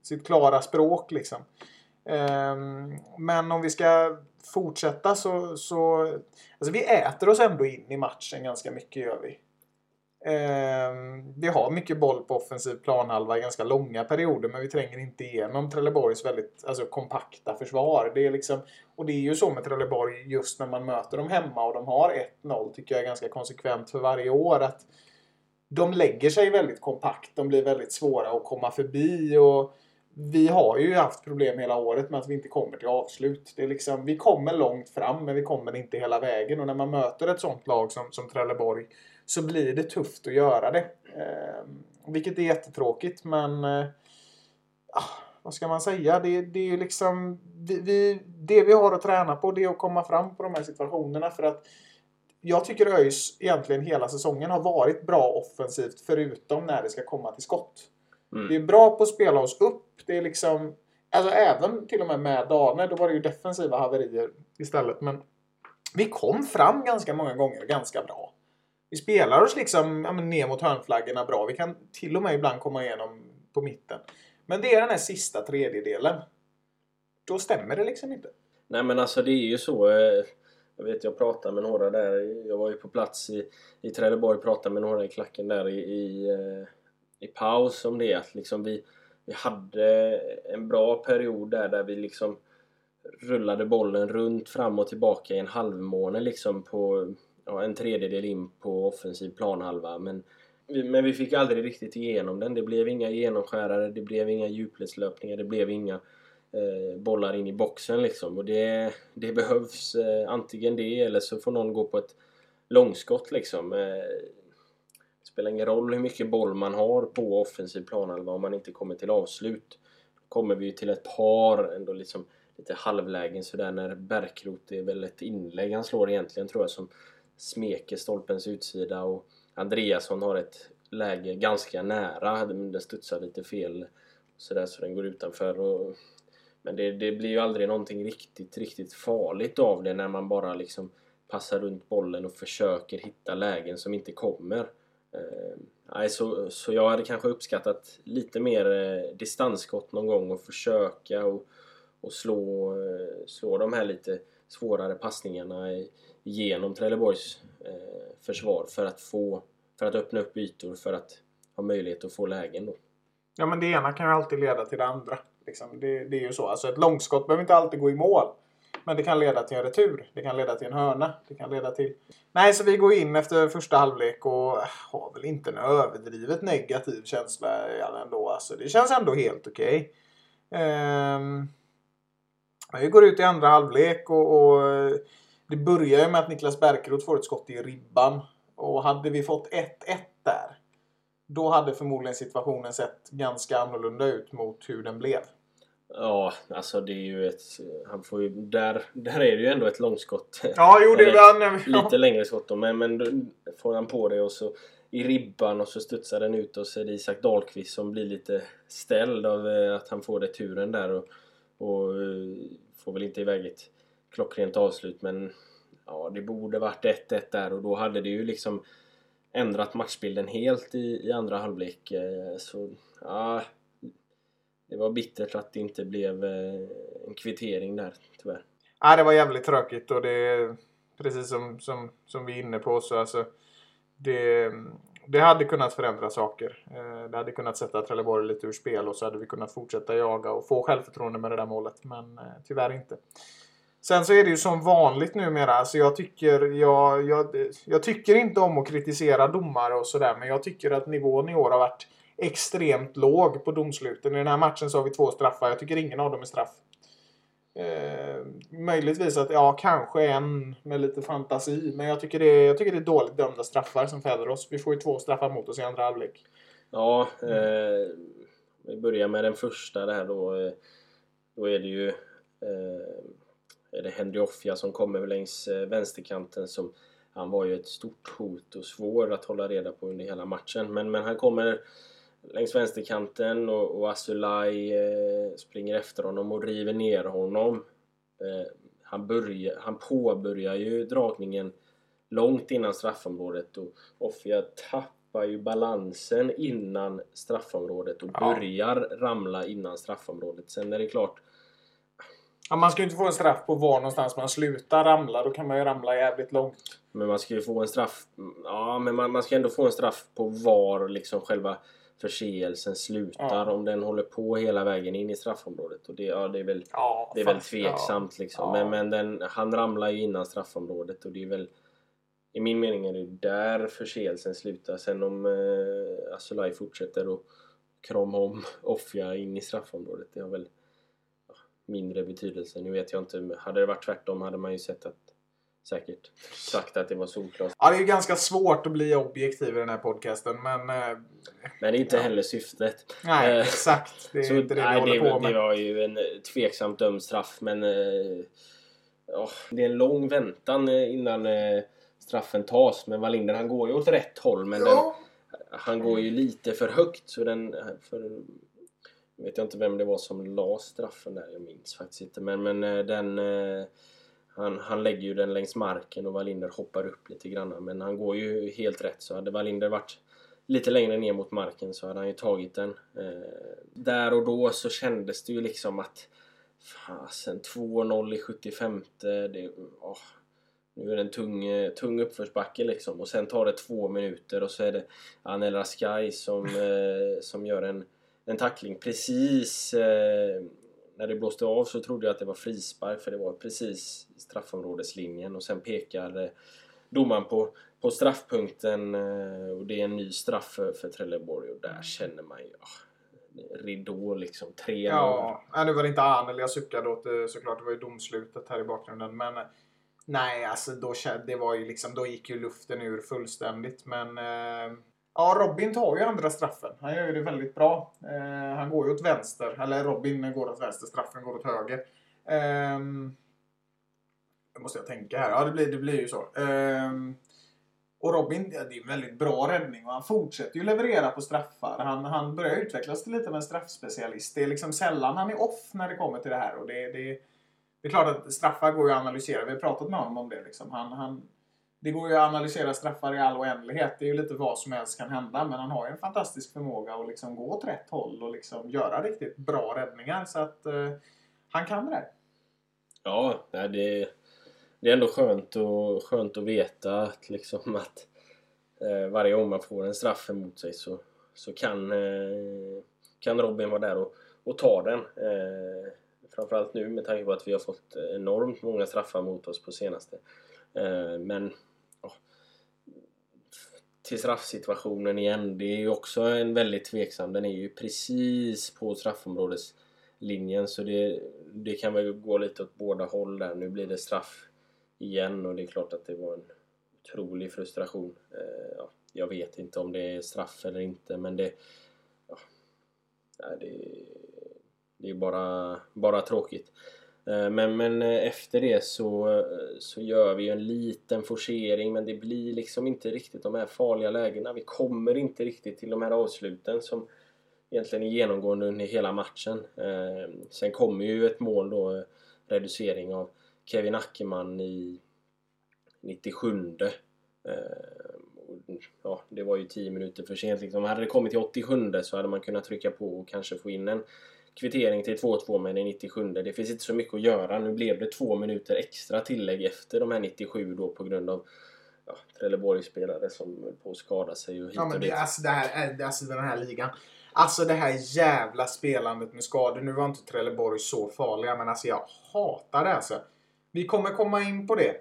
sitt klara språk liksom. Um, men om vi ska fortsätta så, så alltså vi äter oss ändå in i matchen ganska mycket gör vi. Eh, vi har mycket boll på offensiv planhalva i ganska långa perioder men vi tränger inte igenom Trelleborgs väldigt alltså, kompakta försvar. Det är liksom, och det är ju så med Trelleborg just när man möter dem hemma och de har 1-0 tycker jag är ganska konsekvent för varje år. att De lägger sig väldigt kompakt. De blir väldigt svåra att komma förbi. och vi har ju haft problem hela året med att vi inte kommer till avslut. Det är liksom, vi kommer långt fram men vi kommer inte hela vägen. Och när man möter ett sånt lag som, som Trelleborg så blir det tufft att göra det. Eh, vilket är jättetråkigt men eh, ah, vad ska man säga? Det, det är ju liksom vi, vi, det vi har att träna på det är att komma fram på de här situationerna för att jag tycker ÖIS egentligen hela säsongen har varit bra offensivt förutom när det ska komma till skott. Mm. Det är bra på att spela oss upp. Det är liksom Alltså även till och med med Dane, då var det ju defensiva haverier istället. Men vi kom fram ganska många gånger ganska bra. Vi spelar oss liksom ja, ner mot hörnflaggorna bra. Vi kan till och med ibland komma igenom på mitten. Men det är den här sista tredjedelen. Då stämmer det liksom inte. Nej men alltså det är ju så. Eh, jag vet jag pratade med några där. Jag var ju på plats i, i Trelleborg och pratade med några i klacken där i, i, eh, i paus om det. Att liksom vi, vi hade en bra period där, där vi liksom rullade bollen runt fram och tillbaka i en halvmåne liksom på ja, en tredjedel in på offensiv planhalva. Men, men vi fick aldrig riktigt igenom den. Det blev inga genomskärare, det blev inga djupledslöpningar, det blev inga eh, bollar in i boxen liksom. Och det, det behövs eh, antingen det eller så får någon gå på ett långskott liksom. Eh, det spelar ingen roll hur mycket boll man har på offensiv planhalva om man inte kommer till avslut. Då kommer vi till ett par ändå liksom lite halvlägen sådär när Bärkroth är väl ett inlägg han slår egentligen tror jag som smeker stolpens utsida och Andreasson har ett läge ganska nära. Den studsar lite fel sådär så den går utanför. Och, men det, det, blir ju aldrig någonting riktigt, riktigt farligt av det när man bara liksom passar runt bollen och försöker hitta lägen som inte kommer. Eh, så, så jag hade kanske uppskattat lite mer eh, distansskott någon gång och försöka och, och slå, eh, slå de här lite svårare passningarna i, genom Trelleborgs eh, försvar för att få för att öppna upp ytor för att ha möjlighet att få lägen då. Ja men det ena kan ju alltid leda till det andra. Liksom. Det, det, är ju så. Alltså ett långskott behöver inte alltid gå i mål. Men det kan leda till en retur. Det kan leda till en hörna. Det kan leda till... Nej, så vi går in efter första halvlek och äh, har väl inte en överdrivet negativ känsla ändå. Alltså, det känns ändå helt okej. Okay. Um, vi går ut i andra halvlek och, och det börjar ju med att Niklas Bärkroth får ett skott i ribban. Och hade vi fått 1-1 där. Då hade förmodligen situationen sett ganska annorlunda ut mot hur den blev. Ja, alltså det är ju ett... Han får ju, där, där är det ju ändå ett långskott. Ja, jo det var Lite längre skott då, men, men då får han på det och så i ribban och så studsar den ut och så är det Isak Dahlqvist som blir lite ställd av eh, att han får returen där och, och eh, får väl inte iväg ett klockrent avslut men ja, det borde varit 1-1 där och då hade det ju liksom ändrat matchbilden helt i, i andra halvlek. Eh, så ja, det var bittert att det inte blev eh, en kvittering där tyvärr. Ja, det var jävligt tråkigt och det är precis som, som, som vi är inne på så alltså det, det hade kunnat förändra saker. Eh, det hade kunnat sätta Trelleborg lite ur spel och så hade vi kunnat fortsätta jaga och få självförtroende med det där målet. Men tyvärr inte. Sen så är det ju som vanligt numera. så jag, tycker, jag, jag, jag tycker inte om att kritisera domare och sådär. Men jag tycker att nivån i år har varit extremt låg på domsluten. I den här matchen så har vi två straffar. Jag tycker ingen av dem är straff. Eh, möjligtvis att, ja, kanske en med lite fantasi. Men jag tycker, det är, jag tycker det är dåligt dömda straffar som fäller oss. Vi får ju två straffar mot oss i andra halvlek. Ja, eh, vi börjar med den första där då. Eh, då är det ju eh, är det Henry Offia som kommer längs eh, vänsterkanten som han var ju ett stort hot och svår att hålla reda på under hela matchen. Men, men han kommer längs vänsterkanten och, och Asulaj eh, springer efter honom och river ner honom. Eh, han, börjar, han påbörjar ju dragningen långt innan straffområdet och Offia tappar ju balansen innan straffområdet och Ja. börjar ramla innan straffområdet. Sen är det klart, Ja, man ska ju inte få en straff på var någonstans man slutar ramla. Då kan man ju ramla jävligt långt. men man ska ju få en straff... Ja, men man, man ska ändå få en straff på var liksom själva förseelsen slutar. Ja. Om den håller på hela vägen in i straffområdet. Och det, ja, det är väl... Ja, Det är väl fast- tveksamt ja. liksom. Men, men den, han ramlar ju innan straffområdet och det är väl i min mening är det där förseelsen slutar. Sen om eh, Asulaj fortsätter och krama om Offia in i straffområdet det har väl mindre betydelse. Nu vet jag inte. Hade det varit tvärtom hade man ju sett att säkert sagt att det var solklart. Ja, det är ju ganska svårt att bli objektiv i den här podcasten, men... Eh, Men det är inte Ja. heller syftet. nej, Eh, exakt. Det är Så, inte det vi nej, håller det, på det med. var ju en eh, tveksamt dömd straff men eh, ja, det är en lång väntan innan eh, straffen tas. Men Wallinder han går ju åt rätt håll men den, Ja. han går ju lite för högt. Så den, för, vet jag inte vem det var som la straffen där, jag minns faktiskt inte. Men, men eh, den, eh, han, han lägger ju den längs marken och Wallinder hoppar upp lite grann. Men han går ju helt rätt. Så hade Wallinder varit lite längre ner mot marken så hade han ju tagit den. Eh, där och då så kändes det ju liksom att fasen 2-0 i 75 det, åh, nu är det en tung, tung uppförsbacke liksom och sen tar det två minuter och så är det Anel Raskai som, som gör en, en tackling precis eh, när det blåste av så trodde jag att det var frispark för det var precis i straffområdeslinjen och sen pekar eh, domaren på, på straffpunkten eh, och det är en ny straff för, för Trelleborg och där känner man ju ah, ridå liksom 3-0. Ja, nej, nu var det inte Anel jag suckade åt det, såklart. Det var ju domslutet här i bakgrunden. Men eh, nej, alltså då, det var ju liksom, då gick ju luften ur fullständigt. Men eh, ja, Robin tar ju andra straffen. Han gör ju det väldigt bra. Eh, han går ju åt vänster. Eller Robin går åt vänster, straffen går åt höger. Ehm, nu måste jag tänka här. Ja, det blir, det blir ju så. Eh, och Robin, ja, det är en väldigt bra räddning och han fortsätter ju leverera på straffar. Han, han börjar utvecklas till lite av en straffspecialist. Det är liksom sällan han är off när det kommer till det här. Och det, det, det är klart att straffar går ju att analysera. Vi har pratat med honom om det. Liksom. Han, han, det går ju att analysera straffar i all oändlighet. Det är ju lite vad som helst kan hända. Men han har ju en fantastisk förmåga att liksom gå åt rätt håll och liksom göra riktigt bra räddningar. Så att eh, han kan det där. Ja, det, det är ändå skönt, och, skönt att veta att, liksom att eh, varje gång man får en straff emot sig så, så kan, eh, kan Robin vara där och, och ta den. Eh, framförallt nu med tanke på att vi har fått enormt många straffar mot oss på senaste. Eh, men oh, till straffsituationen igen, det är ju också en väldigt tveksam. Den är ju precis på straffområdeslinjen så det, det kan väl gå lite åt båda håll där. Nu blir det straff igen och det är klart att det var en otrolig frustration. Eh, ja, jag vet inte om det är straff eller inte men det... Ja, det, det är bara, bara tråkigt. Eh, men, men eh, efter det så, eh, så gör vi ju en liten forcering men det blir liksom inte riktigt de här farliga lägena. Vi kommer inte riktigt till de här avsluten som egentligen är genomgående under hela matchen. Sen kommer ju ett mål då, reducering av Kevin Ackerman i 97. Ja, det var ju 10 minuter för sent. Liksom. Hade det kommit till 87 så hade man kunnat trycka på och kanske få in en kvittering till 2-2 men i 97. Det finns inte så mycket att göra. Nu blev det två minuter extra tillägg efter de här 97 då på grund av ja, Trelleborg-spelare som höll på att skada sig och hit Ja, men det, dit. alltså, det här, är- alltså den här ligan. Alltså det här jävla spelandet med skador. Nu var inte Trelleborg så farliga, men alltså jag hatar det alltså. Vi kommer komma in på det.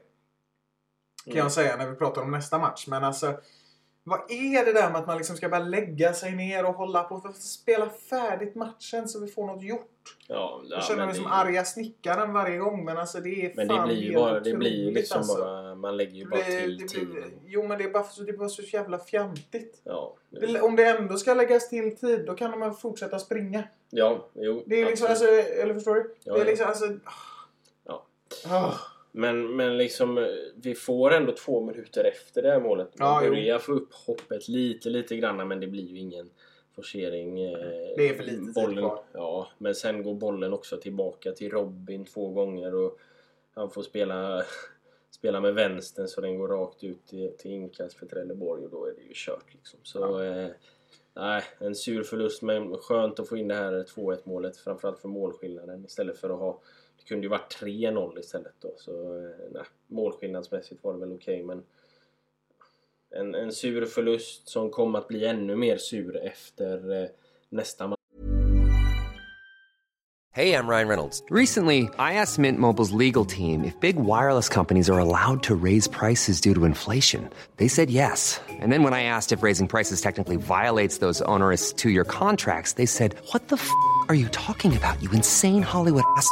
Kan Mm. jag säga när vi pratar om nästa match. Men alltså. Vad är det där med att man liksom ska bara lägga sig ner och hålla på och spela färdigt matchen så vi får något gjort? Ja, ja, Jag känner mig det- som arga snickaren varje gång. Men alltså det är Men det fan blir ju bara, det blir ju liksom alltså. bara, man lägger ju Det bara till det blir- tiden. Jo men det är bara så, det är bara så jävla fjantigt. Ja, det- Det- Om det ändå ska läggas till tid, då kan de fortsätta springa. ja, jo. Det är liksom, absolut. alltså, eller förstår du? Ja, det är liksom, alltså... Ja. Ah. Men, men liksom, eh, vi får ändå två minuter efter det här målet. Man Ja, jo. börjar få upp hoppet lite, lite grann men det blir ju ingen forcering. eh, Det är för lite tid bollen, kvar. Ja, men sen går bollen också tillbaka till Robin två gånger och han får spela, spela med vänstern så den går rakt ut till, till inkast för Trelleborg och då är det ju kört liksom. Så eh, nej, en sur förlust men skönt att få in det här 2-1 målet framförallt för målskillnaden istället för att ha det kunde ju varit 3-0 istället då. Så eh, nej, målskillnadsmässigt var det väl okej men en, en sur förlust som kom att bli ännu mer sur efter eh, nästa match. Hey, I'm Ryan Reynolds. Recently, I asked Mint Mobile's legal team if big wireless companies are allowed to raise prices due to inflation. They said yes. And then when I asked if raising prices technically violates those onerous two year contracts, they said, What the f are you talking about, you insane Hollywood ass?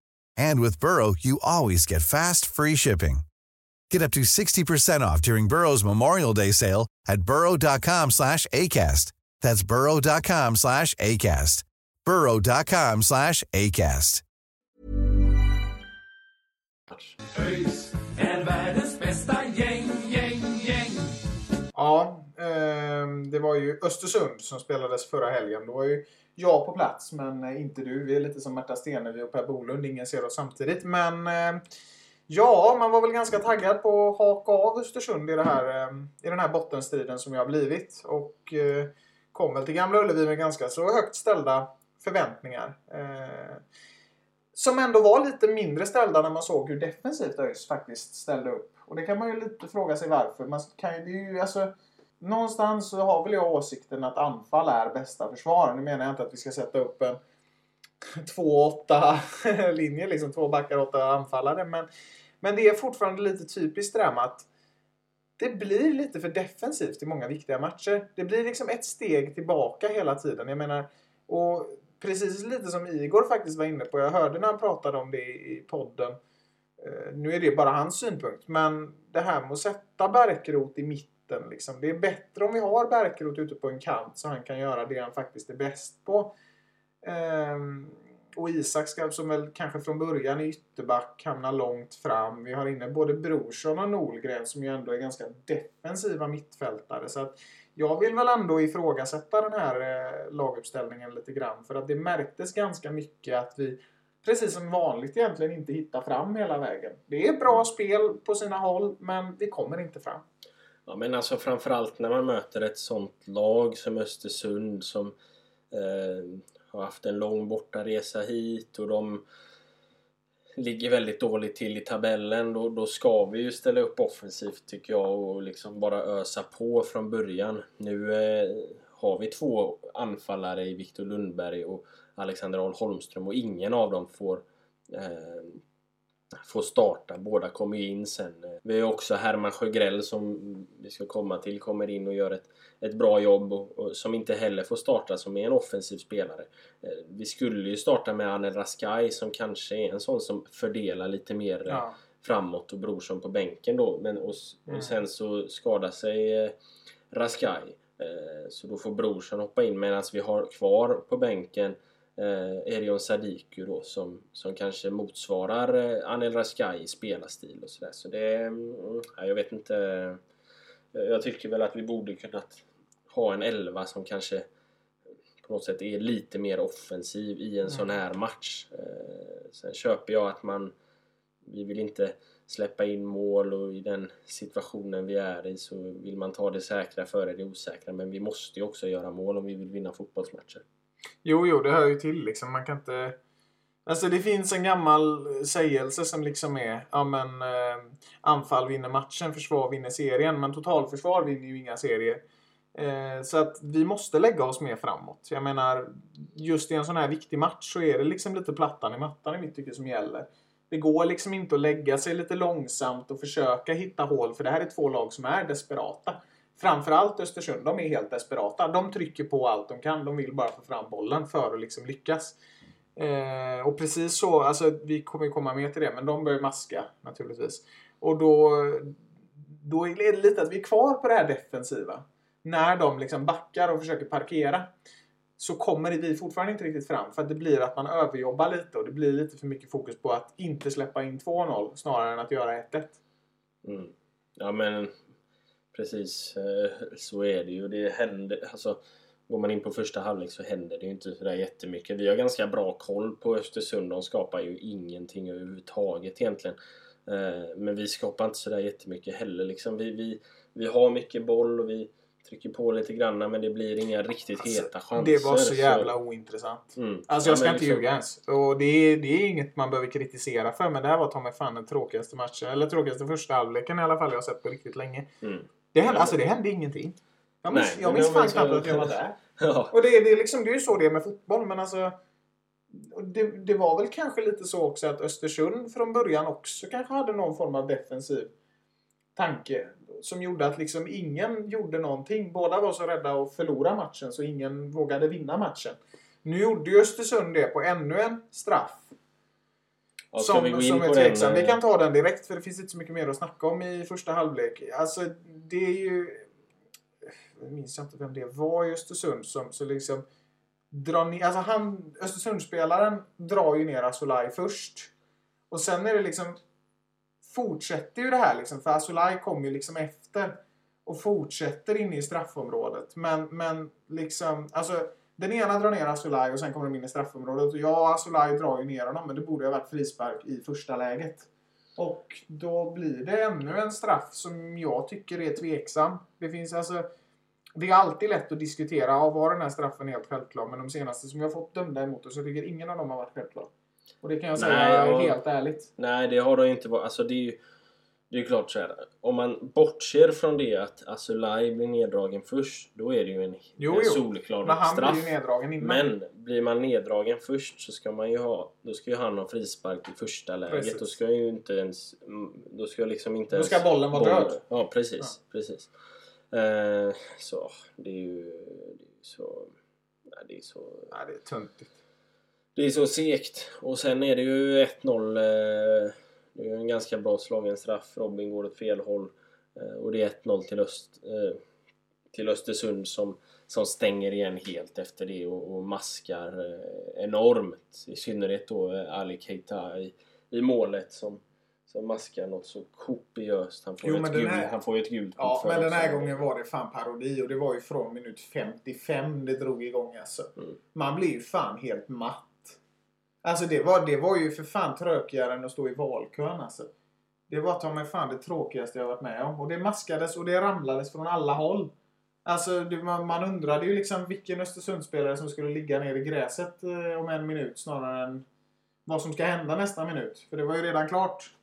And with Burrow, you always get fast, free shipping. Get up to 60% off during Burrow's Memorial Day sale at burrow.com slash ACAST. That's burrow.com slash ACAST. burrow.com slash ACAST. Ja, ehm, det var ju Östersund som spelades förra helgen. Då var ju jag på plats, men eh, inte du. Vi är lite som Märta Stenevi och Per Bolund. Ingen ser oss samtidigt. Men eh, ja, man var väl ganska taggad på att haka av Östersund i, det här, eh, i den här bottenstriden som jag har blivit. Och kom väl till Gamla Ullevi med ganska så högt ställda förväntningar. Som ändå var lite mindre ställda när man såg hur defensivt ÖIS faktiskt ställde upp. Och det kan man ju lite fråga sig varför. Man kan ju, det är ju, alltså, någonstans så har väl jag åsikten att anfall är bästa försvar. Nu menar jag inte att vi ska sätta upp en 2-8 linje, liksom två backar, åtta anfallare. Men, men det är fortfarande lite typiskt det där med att det blir lite för defensivt i många viktiga matcher. Det blir liksom ett steg tillbaka hela tiden. Jag menar, och precis lite som Igor faktiskt var inne på. Jag hörde när han pratade om det i podden. Eh, nu är det bara hans synpunkt. Men det här med att sätta Bärkroth i mitten. Liksom. Det är bättre om vi har Bärkroth ute på en kant så han kan göra det han faktiskt är bäst på. Ehm, och Isak ska, som väl kanske från början är ytterback, hamna långt fram. Vi har inne både Brorsson och Nolgren som ju ändå är ganska defensiva mittfältare. Så att jag vill väl ändå ifrågasätta den här eh, laguppställningen lite grann. För att det märktes ganska mycket att vi, precis som vanligt egentligen, inte hittar fram hela vägen. Det är bra spel på sina håll, men vi kommer inte fram. Ja men alltså framförallt när man möter ett sånt lag som Östersund som eh, har haft en lång bortaresa hit och de ligger väldigt dåligt till i tabellen. Då, då ska vi ju ställa upp offensivt tycker jag och liksom bara ösa på från början. Nu eh, har vi två anfallare i Viktor Lundberg och Alexander Ahl Holmström och ingen av dem får eh, får starta. Båda kommer ju in sen. Vi har också Herman Sjögrell som vi ska komma till kommer in och gör ett, ett bra jobb och, och som inte heller får starta som är en offensiv spelare. Eh, Vi skulle ju starta med Anel Raskai som kanske är en sån som fördelar lite mer eh, Ja. framåt och Brorsson på bänken då. Men, och, och sen så skadar sig eh, Raskai. Eh, så då får Brorsson hoppa in medan vi har kvar på bänken eh, Erion Sadiku då som, som kanske motsvarar eh, Anel Raskai i spelarstil och sådär. Så det mm, ja, jag vet inte. Jag tycker väl att vi borde kunnat ha en elva som kanske på något sätt är lite mer offensiv i en sån här match. Eh, Sen köper jag att man vi vill inte släppa in mål och i den situationen vi är i så vill man ta det säkra före det osäkra. Men vi måste ju också göra mål om vi vill vinna fotbollsmatcher. Jo, jo, det hör ju till liksom. Man kan inte... Alltså det finns en gammal sägelse som liksom är ja men eh, anfall vinner matchen, försvar vinner serien. Men totalförsvar vinner ju inga serier. Eh, så att vi måste lägga oss mer framåt. Jag menar, just i en sån här viktig match så är det liksom lite plattan i mattan i mitt tycke som gäller. Det går liksom inte att lägga sig lite långsamt och försöka hitta hål för det här är två lag som är desperata. Framförallt Östersund, de är helt desperata. De trycker på allt de kan. De vill bara få fram bollen för att liksom lyckas. Eh, och precis så, alltså vi kommer ju komma mer till det, men de börjar maska naturligtvis. Och då, då är det lite att vi är kvar på det här defensiva. När de liksom backar och försöker parkera så kommer vi fortfarande inte riktigt fram. För att det blir att man överjobbar lite och det blir lite för mycket fokus på att inte släppa in 2-0 snarare än att göra 1-1. Mm. Ja men precis eh, så är det ju. Det händer, alltså, går man in på första halvlek så händer det ju inte sådär jättemycket. Vi har ganska bra koll på Östersund. De skapar ju ingenting överhuvudtaget egentligen. Eh, Men vi skapar inte sådär jättemycket heller. Liksom vi, vi, vi har mycket boll och vi trycker på lite granna men det blir inga riktigt heta chanser. Det var så jävla ointressant. Mm. Alltså Ja, jag ska men inte liksom- ljuga ens. Och det är, det är inget man behöver kritisera för. Men det här var ta mig fan den tråkigaste matchen. Eller tråkigaste första halvleken i alla fall jag har sett på riktigt länge. Mm. Det hände, alltså det hände ingenting. Jag minns, Nej, jag minns fan knappt att jag var där. Ja. Och det, det, är liksom, det är ju så det är med fotboll. Men alltså... Det, det var väl kanske lite så också att Östersund från början också kanske hade någon form av defensiv tanke. Som gjorde att liksom ingen gjorde någonting. Båda var så rädda att förlora matchen så ingen vågade vinna matchen. Nu gjorde ju Östersund det på ännu en straff. Ja, som vi in som är tveksam. Vi eh, kan ta den direkt för det finns inte så mycket mer att snacka om i första halvlek. Alltså det är ju... Jag minns inte vem det var i Östersund som så liksom drar ner... Alltså han, Östersundsspelaren drar ju ner Asolaj först. Och sen är det liksom... Fortsätter ju det här liksom. För Asolaj kommer ju liksom efter. Och fortsätter inne i straffområdet. Men, men liksom... Alltså, den ena drar ner Asolaj och sen kommer de in i straffområdet. Och ja, Asolaj drar ju ner honom. Men det borde ha varit frispark i första läget. Och då blir det ännu en straff som jag tycker är tveksam. Det finns alltså... Det är alltid lätt att diskutera. Ja, var den här straffen helt självklar? Men de senaste som jag har fått dömda emot så tycker ingen av dem har varit självklar. Och det kan jag säga Nej, jag- helt ärligt. Nej, det har de inte varit. Alltså det är ju det är ju klart så här. Om man bortser från det att Asulaj blir neddragen först, då är det ju en, Jo, en solklar Men han straff. blir ju neddragen innan. Men blir man neddragen först så ska man ju ha, då ska ju han ha frispark i första läget. Precis. Då ska ju inte ens, då ska liksom inte Då ska bollen vara död. Ja, precis. precis. Eh, så, det är ju, det är så, nej, det är så, Ja, det är töntigt. det är så segt. Och sen är det ju 1-0. Det är en ganska bra slagen straff. Robin går åt fel håll. Eh, och det är 1-0 till, Öst, eh, till Östersund som, som stänger igen helt efter det och, och maskar eh, enormt. I synnerhet då Ali Keita i, i målet som, som maskar något så kopiöst. Han får, Jo, ett, gult, här- han får ett gult Ja, för men den här gången var det fan parodi och det var ju från minut 55 det drog igång alltså. Mm. Man blir ju fan helt matt. Alltså det var, det var ju för fan tråkigare än att stå i valkön alltså. Det var ta mig fan det tråkigaste jag varit med om. Och det maskades och det ramlades från alla håll. Alltså det, man, man undrade ju liksom vilken Östersundsspelare som skulle ligga ner i gräset eh, om en minut snarare än vad som ska hända nästa minut. För det var ju redan klart.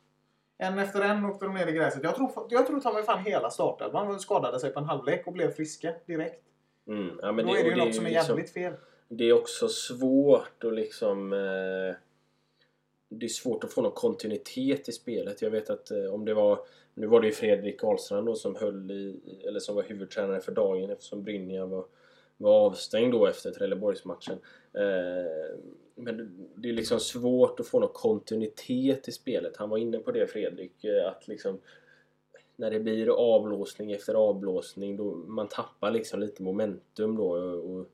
En efter en åkte de ner i gräset. Jag tror, jag tror ta mig fan hela startelvan skadade sig på en halvlek och blev friska direkt. Mm, ja, men Då är det ju något som är liksom- jävligt fel. Det är också svårt att liksom... Eh, det är svårt att få någon kontinuitet i spelet. Jag vet att eh, om det var... Nu var det ju Fredrik Ahlstrand då som höll i... Eller som var huvudtränare för dagen eftersom Brynja var, var avstängd då efter Trelleborgsmatchen. Eh, men det, är liksom svårt att få någon kontinuitet i spelet. Han var inne på det Fredrik, eh, att liksom när det blir avblåsning efter avblåsning då man tappar liksom lite momentum då och,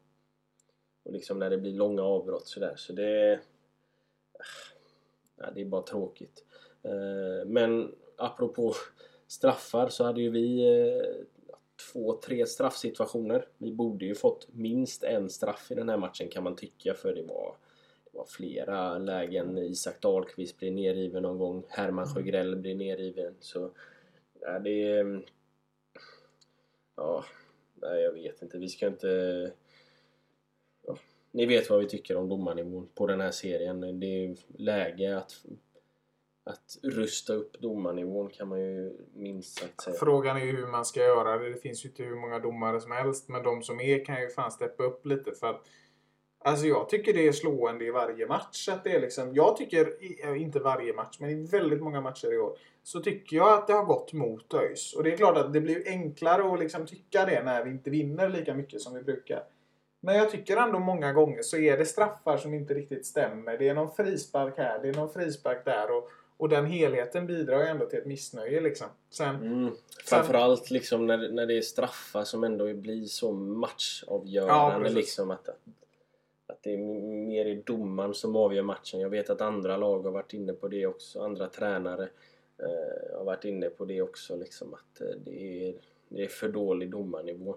och liksom när det blir långa avbrott sådär. Så det... Ja, det är bara tråkigt. Eh, Men apropå straffar så hade ju vi... eh, två, tre straffsituationer. Vi borde ju fått minst en straff i den här matchen kan man tycka för det var, det var flera lägen. Isak Dahlqvist blir nerriven någon gång. Herman Sjögrell blir nerriven. Så ja, det. Ja, nej jag vet inte. Vi ska inte... Ni vet vad vi tycker om domarnivån på den här serien. Det är läge att att rusta upp domarnivån kan man ju minst sagt säga. Frågan är ju hur man ska göra det. Det finns ju inte hur många domare som helst. Men de som är kan ju fan steppa upp lite. för att Alltså jag tycker det är slående i varje match. Att det är liksom, jag tycker, eh, inte varje match, men i väldigt många matcher i år. Så tycker jag att det har gått mot ÖIS. Och det är klart att det blir ju enklare att liksom tycka det när vi inte vinner lika mycket som vi brukar. Men jag tycker ändå många gånger så är det straffar som inte riktigt stämmer. Det är någon frispark här, det är någon frispark där. Och, och den helheten bidrar ju ändå till ett missnöje liksom. Sen, Mm. Framförallt liksom när, när det är straffar som ändå blir så Ja, matchavgörande. precis. liksom att, att det är mer i domaren som avgör matchen. Jag vet att andra lag har varit inne på det också. Andra tränare eh, har varit inne på det också. Liksom att eh, det, är, det är för dålig domarnivå.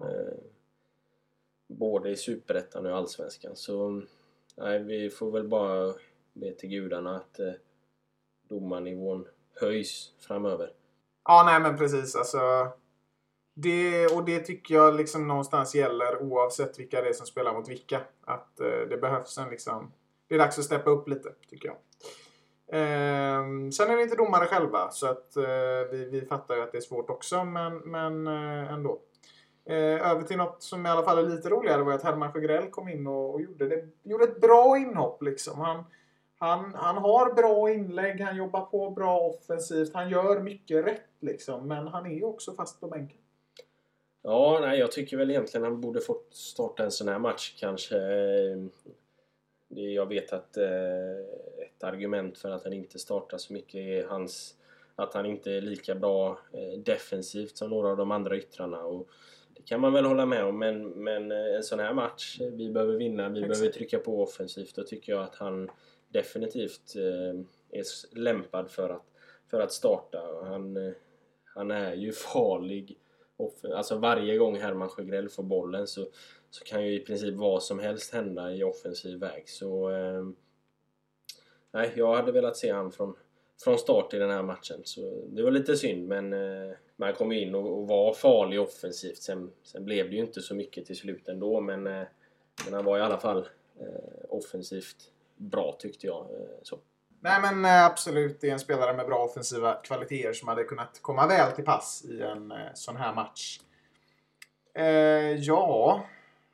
Eh, både i Superettan och i Allsvenskan. Så nej, vi får väl bara be till gudarna att eh, domarnivån höjs framöver. Ja, nej men precis. Alltså, det, och det tycker jag liksom någonstans gäller oavsett vilka det är som spelar mot vilka. Att eh, det behövs en liksom... Det är dags att steppa upp lite, tycker jag. Eh, sen är vi inte domare själva, så att eh, vi, vi fattar ju att det är svårt också, men, men eh, ändå. Eh, över till något som i alla fall är lite roligare var att Herman Sjögrell kom in och, och gjorde, det, gjorde ett bra inhopp. Liksom. Han, han, han har bra inlägg, han jobbar på bra offensivt, han gör mycket rätt liksom. Men han är ju också fast på bänken. Ja, nej, jag tycker väl egentligen han borde fått starta en sån här match kanske. Jag vet att eh, ett argument för att han inte startar så mycket är hans att han inte är lika bra eh, defensivt som några av de andra yttrarna. Och det kan man väl hålla med om, men, men eh, en sån här match, eh, vi behöver vinna, vi behöver trycka på offensivt. Då tycker jag att han definitivt eh, är lämpad för att, för att starta. Han, han är ju farlig. Alltså varje gång Herman Sjögrell får bollen så, så kan ju i princip vad som helst hända i offensiv väg. Så eh, nej, jag hade velat se han från, från start i den här matchen. Så det var lite synd men eh, man kom in och, och var farlig offensivt. Sen, sen blev det ju inte så mycket till slut ändå men, eh, men han var i alla fall eh, offensivt bra tyckte jag. Eh, så. Nej men eh, absolut, det är en spelare med bra offensiva kvaliteter som hade kunnat komma väl till pass i en eh, sån här match. Eh, ja,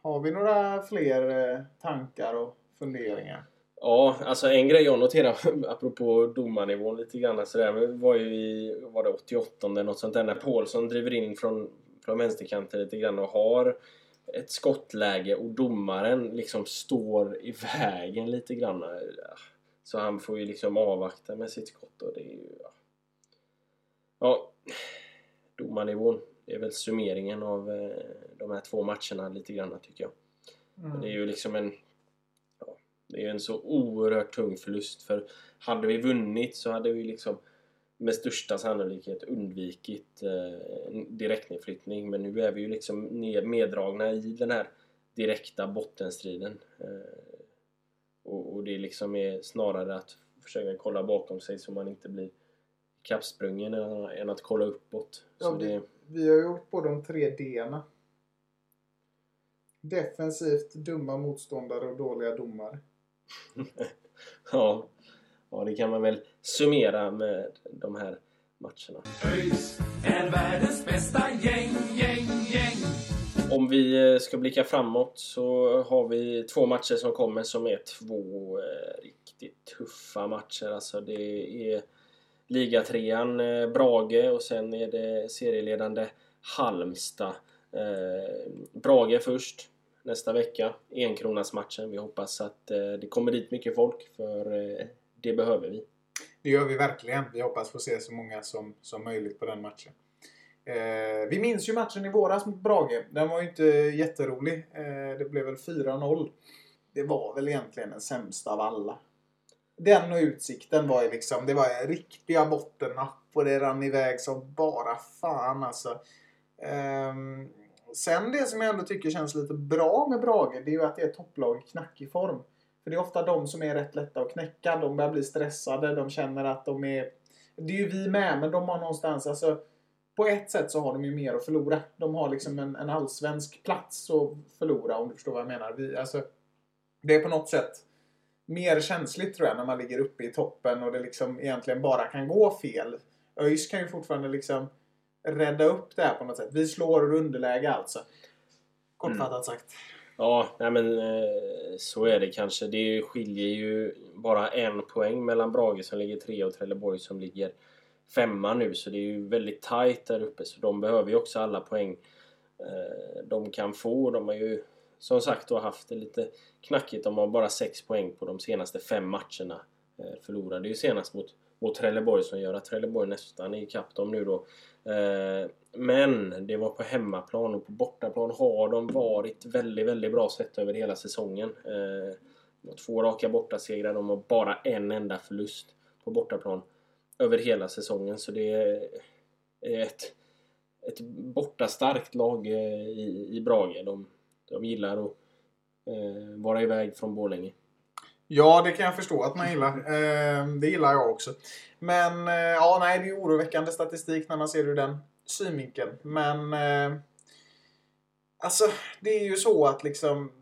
har vi några fler eh, tankar och funderingar? Ja, alltså en grej jag noterade apropå domarnivån lite grann sådär, var ju i var det 88 eller något sånt där när Paulsson driver in från, från vänsterkanten lite grann och har ett skottläge och domaren liksom står i vägen lite grann. Så han får ju liksom avvakta med sitt skott och det är ju... Ja, ja domarnivån. Det är väl summeringen av eh, de här två matcherna lite grann tycker jag. Det är ju liksom en det är en så oerhört tung förlust för hade vi vunnit så hade vi liksom med största sannolikhet undvikit eh, direktnedflyttning men nu är vi ju liksom meddragna i den här direkta bottenstriden eh, och, och det liksom är snarare att försöka kolla bakom sig så man inte blir kappsprungen än, att kolla uppåt. Ja, Så vi, det, vi har gjort på de tre D-na. Defensivt, dumma motståndare och dåliga domare. ja, ja, det kan man väl summera med de här matcherna. ÖIS är världens bästa gäng, gäng, gäng. Om vi eh, ska blicka framåt så har vi två matcher som kommer som är två eh, riktigt tuffa matcher. Alltså det är ligatrean eh, Brage och sen är det serieledande Halmstad. Brage först nästa vecka. Enkronasmatchen. Vi hoppas att eh, det kommer dit mycket folk för eh, det behöver vi. Det gör vi verkligen. Vi hoppas få se så många som, som möjligt på den matchen. Eh, vi minns ju matchen i våras mot Brage. Den var ju inte jätterolig. Eh, det blev väl 4-0. Det var väl egentligen den sämsta av alla. Den och utsikten var ju liksom, det var riktiga bottennapp och det rann iväg som bara fan alltså. Ehm, sen det som jag ändå tycker känns lite bra med Brage, det är ju att det är ett topplag i knackig form. För det är ofta de som är rätt lätta att knäcka. De börjar bli stressade, de känner att de är... Det är ju vi med, men de har någonstans... Alltså, på ett sätt så har de ju mer att förlora. De har liksom en, en allsvensk plats att förlora, om du förstår vad jag menar. Vi, alltså, det är på något sätt mer känsligt tror jag när man ligger uppe i toppen och det liksom egentligen bara kan gå fel. ÖIS kan ju fortfarande liksom rädda upp det här på något sätt. Vi slår ur underläge alltså. Kortfattat sagt. Ja, nej men eh, så är det kanske. Det skiljer ju bara en poäng mellan Brage som ligger tre och Trelleborg som ligger femma nu. Så det är ju väldigt tight där uppe. Så de behöver ju också alla poäng eh, de kan få. De har ju som sagt då haft det lite knackigt. De har bara sex poäng på de senaste fem matcherna. Eh, förlorade ju senast mot, mot Trelleborg som gör att Trelleborg nästan är ikapp dem nu då. Eh, men det var på hemmaplan och på bortaplan har de varit väldigt, väldigt bra sett över hela säsongen. Eh, två raka bortasegrar, de har bara en enda förlust på bortaplan över hela säsongen. Så det är ett, ett bortastarkt lag eh, i, i Brage. De, de gillar att eh, vara iväg från Borlänge. Ja, det kan jag förstå att man gillar. Ehm, det gillar jag också. Men eh, ja, nej, det är oroväckande statistik när man ser ur den synvinkeln. Men eh, alltså, det är ju så att liksom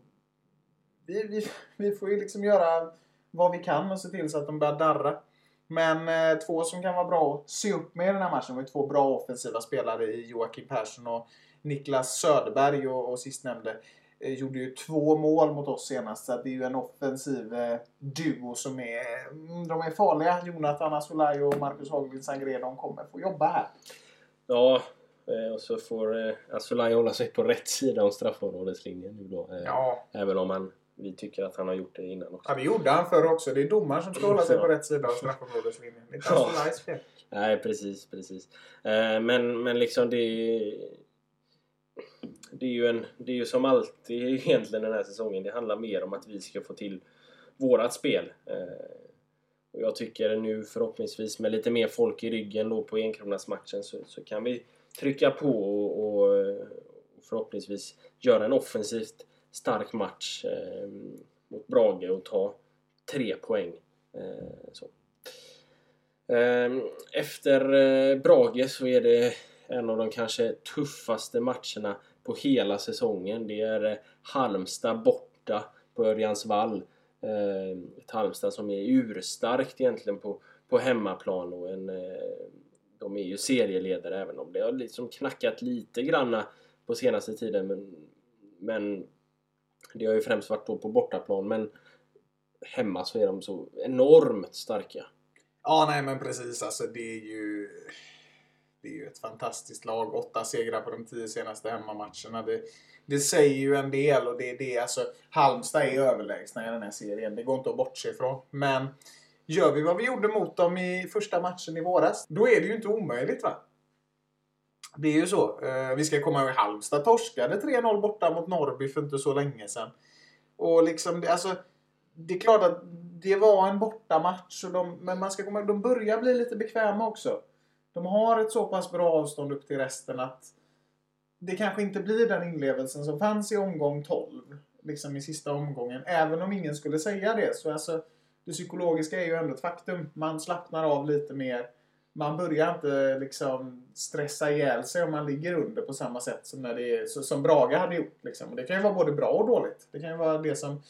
vi, vi, vi får ju liksom göra vad vi kan och se till så att de börjar darra. Men eh, två som kan vara bra att se upp med i den här matchen var ju två bra offensiva spelare i Joakim Persson och Niklas Söderberg och, och sistnämnde eh, gjorde ju två mål mot oss senast. Så det är ju en offensiv eh, duo som är, mm, de är farliga. Jonathan Asolaj och Marcus Hagelin Sangré, de kommer få jobba här. Ja, eh, och så får eh, Asulaj hålla sig på rätt sida om straffområdeslinjen nu då. Eh, Ja. Även om han, vi tycker att han har gjort det innan också. Ja, det gjorde han förr också. Det är domaren som ska hålla sig på rätt sida av straffområdeslinjen. Det är inte Ja. Asolajs fel. Nej, precis, precis. Eh, men, men liksom det det är ju en, det är ju som alltid egentligen den här säsongen. Det handlar mer om att vi ska få till vårat spel. Eh, och jag tycker nu förhoppningsvis med lite mer folk i ryggen då på enkronasmatchen så, så kan vi trycka på och, och, och förhoppningsvis göra en offensivt stark match eh, mot Brage och ta tre poäng. Eh, så. Ehm, efter eh, Brage så är det en av de kanske tuffaste matcherna på hela säsongen. Det är eh, Halmstad borta på Örjansvall. vall. Eh, ett Halmstad som är urstarkt egentligen på, på hemmaplan och en, eh, de är ju serieledare även om det har liksom knackat lite granna på senaste tiden men, men det har ju främst varit då på bortaplan men hemma så är de så enormt starka. Ja, nej men precis. Alltså det är ju... Det är ju ett fantastiskt lag. Åtta segrar på de tio senaste hemmamatcherna. Det, det säger ju en del och det är det. Alltså, Halmstad är överlägsna i den här serien. Det går inte att bortse ifrån. Men gör vi vad vi gjorde mot dem i första matchen i våras, då är det ju inte omöjligt va? Det är ju så. Eh, Vi ska komma ihåg Halmstad torskade 3-0 borta mot Norrby för inte så länge sedan. Och liksom, det, alltså, det är klart att det var en bortamatch, och de, men man ska komma ihåg, de börjar bli lite bekväma också. De har ett så pass bra avstånd upp till resten att det kanske inte blir den inlevelsen som fanns i omgång 12. Liksom i sista omgången. Även om ingen skulle säga det så alltså det psykologiska är ju ändå ett faktum. Man slappnar av lite mer. Man börjar inte liksom stressa ihjäl sig om man ligger under på samma sätt som, när det är, som Braga hade gjort. Liksom. Och det kan ju vara både bra och dåligt. Det kan ju vara det som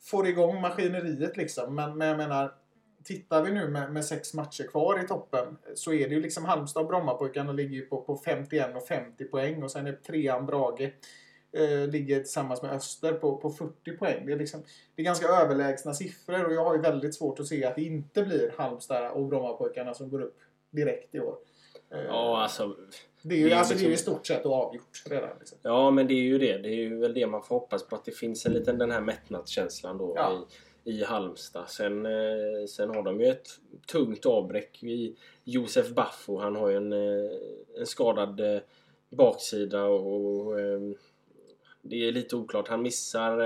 får igång maskineriet liksom. Men, men jag menar, tittar vi nu med, med sex matcher kvar i toppen så är det ju liksom Halmstad och Brommapojkarna ligger ju på, på 51 och 50 poäng och sen är trean Brage eh, ligger tillsammans med Öster på, på 40 poäng. Det är, liksom, det är ganska överlägsna siffror och jag har ju väldigt svårt att se att det inte blir Halmstad och Brommapojkarna som går upp direkt i år. Eh, Ja, alltså. det är ju det är alltså, det är i liksom- stort sett avgjort redan. Liksom. Ja, men det är ju det. Det är ju väl det man får hoppas på. Att det finns en liten den här mättnadskänslan då Ja. i, i Halmstad. Sen, eh, sen har de ju ett tungt avbräck i Josef Baffo. Han har ju en, eh, en skadad eh, baksida och, och det är lite oklart. Han missar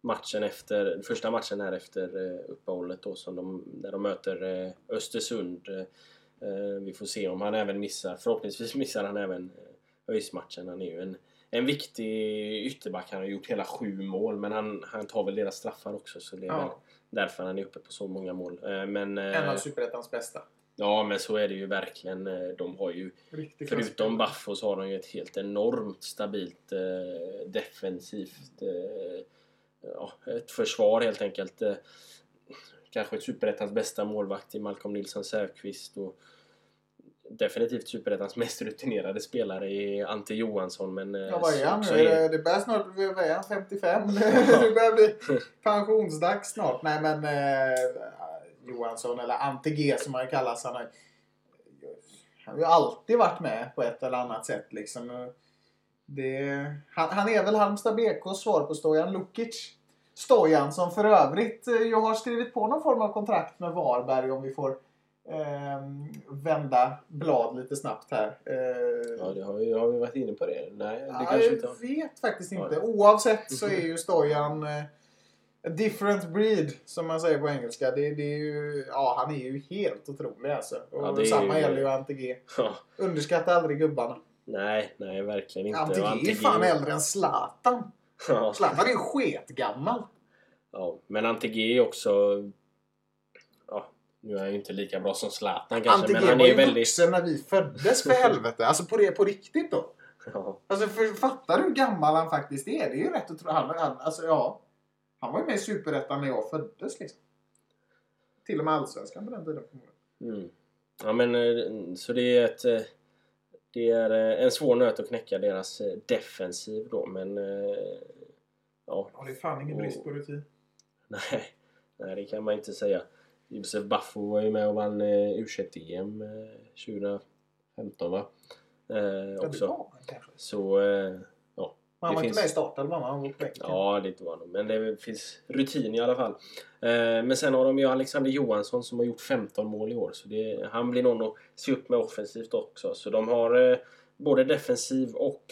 matchen efter, första matchen här efter uppehållet då som de, när de möter Östersund. Vi får se om han även missar. Förhoppningsvis missar han även ÖIS-matchen. Han är ju en, en viktig ytterback. Han har gjort hela sju mål men han, han tar väl deras straffar också så det är Ja. därför han är uppe på så många mål. Eh, Men, eh, En av Superettans bästa. ja men så är det ju verkligen. Eh, De har ju Riktigt Förutom Baffo så har de ju ett helt enormt stabilt defensivt ja, ett försvar helt enkelt. Kanske ett superettans bästa målvakt i Malcolm Nilsson Säfqvist och definitivt superettans mest rutinerade spelare i Ante Johansson. Men, eh, Ja, vad är han nu? är- Är det, börjar snart vad är han, 55? det börjar bli pensionsdags snart. Nej men eh, Johansson, eller Ante G som han kallas. Han har, han har ju alltid varit med på ett eller annat sätt liksom. Det, han, han är väl Halmstad BKs svar på Stojan Lukic. Stojan som för övrigt eh, jag har skrivit på någon form av kontrakt med Varberg om vi får eh, vända blad lite snabbt här. Eh, Ja, det har, vi, har vi varit inne på det? Nej, det Ja, kanske inte jag har. vet faktiskt inte. Oavsett så är ju Stojan eh, a different breed som man säger på engelska. Det, det är ju, ja, han är ju helt otrolig alltså. Och Ja, samma ju- gäller ju Ante G. Ja, Underskatta aldrig gubbarna. nej, nej, verkligen inte. Och är fan äldre än Zlatan. Ja. Zlatan är ju sketgammal. Ja, men Ante G är också... Nu är han ju inte lika bra som Zlatan kanske, Ante men han är ju väldigt... vuxen när vi föddes för helvete. Alltså på, det, på riktigt då. Ja, Alltså för, fattar du hur gammal han faktiskt är? Det är ju rätt att tro. Han, han, alltså, ja, han var ju med i Superettan när jag föddes liksom. Till och med Allsvenskan på den tiden. mm. ja men eh, så det är ett... eh, Det är eh, en svår nöt att knäcka deras defensiv då, men... Ja, Ja, det är fan ingen brist på rutin. nej, nej, det kan man inte säga. Josef Baffo var ju med och vann eh, U21-EM eh, 2015 va? Eh, Ja, det också. var han kanske. Så, eh, ja. Men han var finns- inte med i startelvan, han var på bänken. Ja, det var nog. Men det finns rutin i alla fall. Eh, men sen har de ju Alexander Johansson som har gjort 15 mål i år. Så det, han blir någon att se upp med offensivt också. Så de har eh, både defensiv och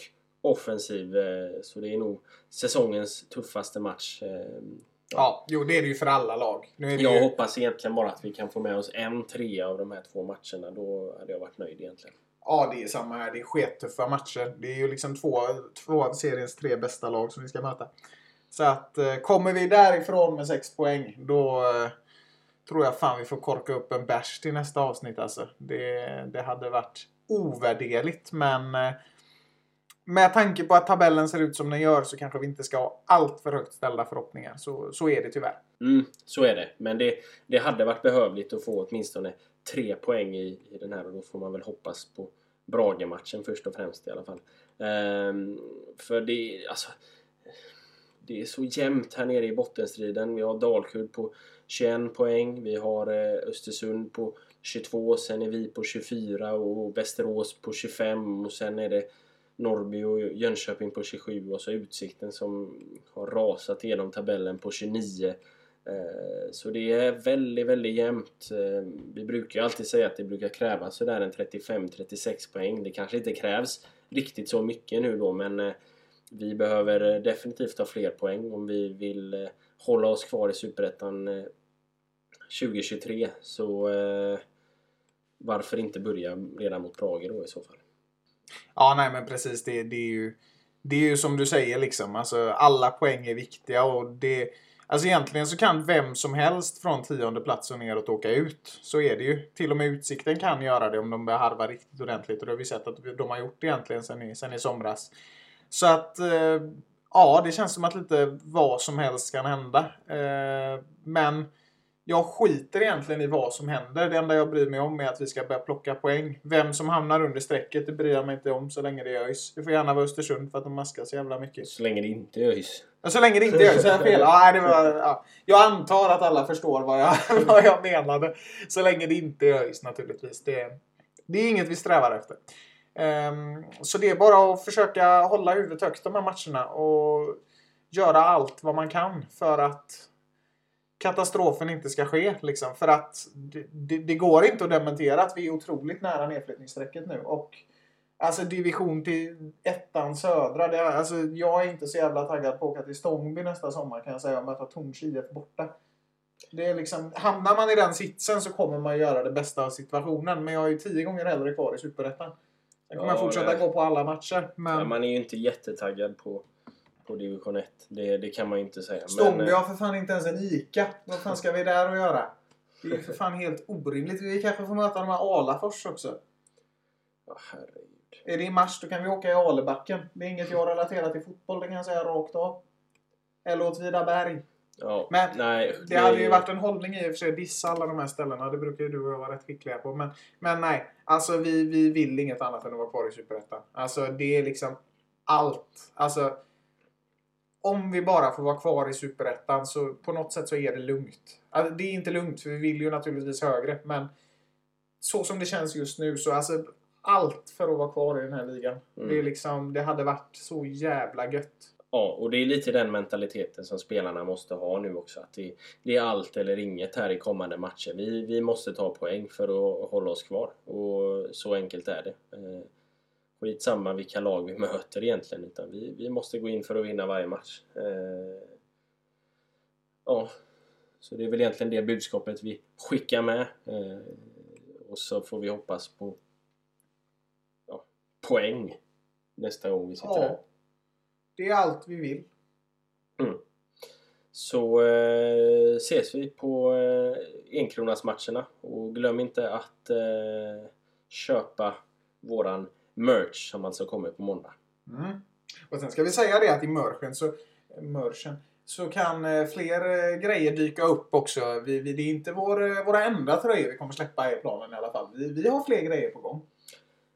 offensiv. Eh, så det är nog säsongens tuffaste match. Ja, jo det är det ju för alla lag. Jag ju, hoppas egentligen bara att vi kan få med oss en trea av de här två matcherna. Då hade jag varit nöjd egentligen. ja, det är samma här. Det är skittuffa matcher. Det är ju liksom två, två av seriens tre bästa lag som vi ska möta. Så att eh, kommer vi därifrån med sex poäng, då eh, tror jag fan vi får korka upp en bärs till nästa avsnitt alltså. Det, det hade varit ovärderligt, men eh, med tanke på att tabellen ser ut som den gör så kanske vi inte ska ha allt för högt ställda förhoppningar. Så, så är det tyvärr. Mm, så är det. Men det, det hade varit behövligt att få åtminstone tre poäng i, i den här och då får man väl hoppas på Brage-matchen först och främst i alla fall. Ehm, för det, alltså, det är så jämnt här nere i bottenstriden. Vi har Dalkurd på 21 poäng. Vi har eh, Östersund på 22. Sen är vi på 24 och Västerås på 25. Och sen är det Norrby och Jönköping på 27 och så Utsikten som har rasat igenom tabellen på 29. Eh, så det är väldigt, väldigt jämnt. Eh, vi brukar ju alltid säga att det brukar krävas sådär en 35-36 poäng. Det kanske inte krävs riktigt så mycket nu då men eh, vi behöver definitivt ha fler poäng om vi vill hålla oss kvar i Superettan 2023. Så varför inte börja redan mot Brage då i så fall? Ja, nej men precis. Det, det, är ju, det är ju som du säger liksom. Alltså, alla poäng är viktiga och det... Alltså egentligen så kan vem som helst från tionde plats och neråt åka ut. Så är det ju. Till och med Utsikten kan göra det om de börjar harva riktigt ordentligt. Och det har vi sett att de har gjort egentligen sen i, sen i somras. Så att... Eh, ja, det känns som att lite vad som helst kan hända. Eh, men jag skiter egentligen i vad som händer. Det enda jag bryr mig om är att vi ska börja plocka poäng. Vem som hamnar under strecket, det bryr jag mig inte om så länge det är ÖIS. Det får gärna vara Östersund för att de maskar så jävla mycket. Så länge det inte är ÖIS. Ja, Så länge det inte är ÖIS, jag fel. Ja, det var, ja. Jag antar att alla förstår vad jag, vad jag menade. Så länge det inte är ÖIS naturligtvis. Det, det är inget vi strävar efter. Ehm, så det är bara att försöka hålla huvudet högt de här matcherna och göra allt vad man kan för att katastrofen inte ska ske. Liksom. För att det, det, det går inte att dementera att vi är otroligt nära nedflyttningsstrecket nu. Och alltså division till ettan södra. Det är, alltså, jag är inte så jävla taggad på att åka till Stångby nästa sommar kan jag säga och möta Torns IF borta. Det är liksom, hamnar man i den sitsen så kommer man göra det bästa av situationen. Men jag är ju tio gånger hellre kvar i Superettan. Sen kommer jag Ja, fortsätta det- gå på alla matcher. Men Ja, man är ju inte jättetaggad på, på division 1. Det, det kan man ju inte säga. Stångby eh, har för fan inte ens en ICA. Vad fan ska vi där och göra? Det är ju för fan helt orimligt. Vi kanske får möta de här Alafors också. ja, herregud. Är det i mars då kan vi åka i Alebacken. Det är inget jag relaterar till fotboll, det kan jag säga rakt av. Eller Åtvidaberg. Ja, Men nej, det hade ju varit en hållning i och för sig att dissa alla de här ställena. Det brukar ju du och jag vara rätt skickliga på. Men, men nej, alltså vi, vi vill inget annat än att vara kvar i Superettan. Alltså det är liksom allt. Alltså om vi bara får vara kvar i Superettan så på något sätt så är det lugnt. Alltså, det är inte lugnt för vi vill ju naturligtvis högre. Men så som det känns just nu så alltså allt för att vara kvar i den här ligan. Mm. Det, är liksom, det hade varit så jävla gött. Ja, och det är lite den mentaliteten som spelarna måste ha nu också. Att det, det är allt eller inget här i kommande matcher. Vi, vi måste ta poäng för att hålla oss kvar. Och så enkelt är det. Skitsamma vilka lag vi möter egentligen. Utan vi, vi måste gå in för att vinna varje match. Eh, ja, så det är väl egentligen det budskapet vi skickar med. Eh, och så får vi hoppas på ja, poäng nästa gång vi sitter här. Ja. Det är allt vi vill. Så eh, ses vi på eh, enkronasmatcherna och glöm inte att eh, köpa våran merch som alltså kommer på måndag. Mm. Och sen ska vi säga det att i mörchen så, mörchen, så kan eh, fler eh, grejer dyka upp också. Vi, vi, det är inte vår, eh, våra enda tröjor vi kommer släppa i planen i alla fall. Vi, vi har fler grejer på gång.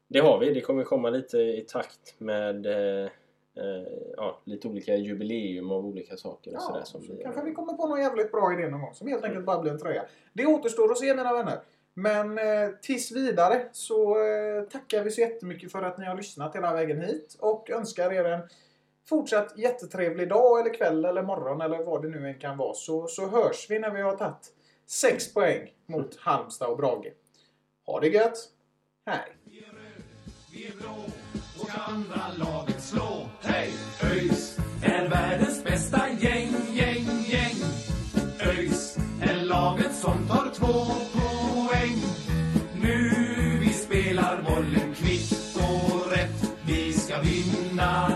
Det har vi. Det kommer komma lite i takt med eh, eh, ja, lite olika jubileum av olika saker. Och Ja, sådär så som vi, kanske vi kommer på någon jävligt bra idé någon gång som helt enkelt bara blir en tröja. Det återstår att se mina vänner. Men eh, tills vidare så eh, tackar vi så jättemycket för att ni har lyssnat hela vägen hit och önskar er en fortsatt jättetrevlig dag eller kväll eller morgon eller vad det nu än kan vara. Så, så hörs vi när vi har tagit 6 poäng mot Halmstad och Brage. Ha det gött! Hej! Vi är blå och ska andra laget slå. Hej! ÖIS är världens bästa gäng, gäng, gäng. ÖIS är laget som tar två vinna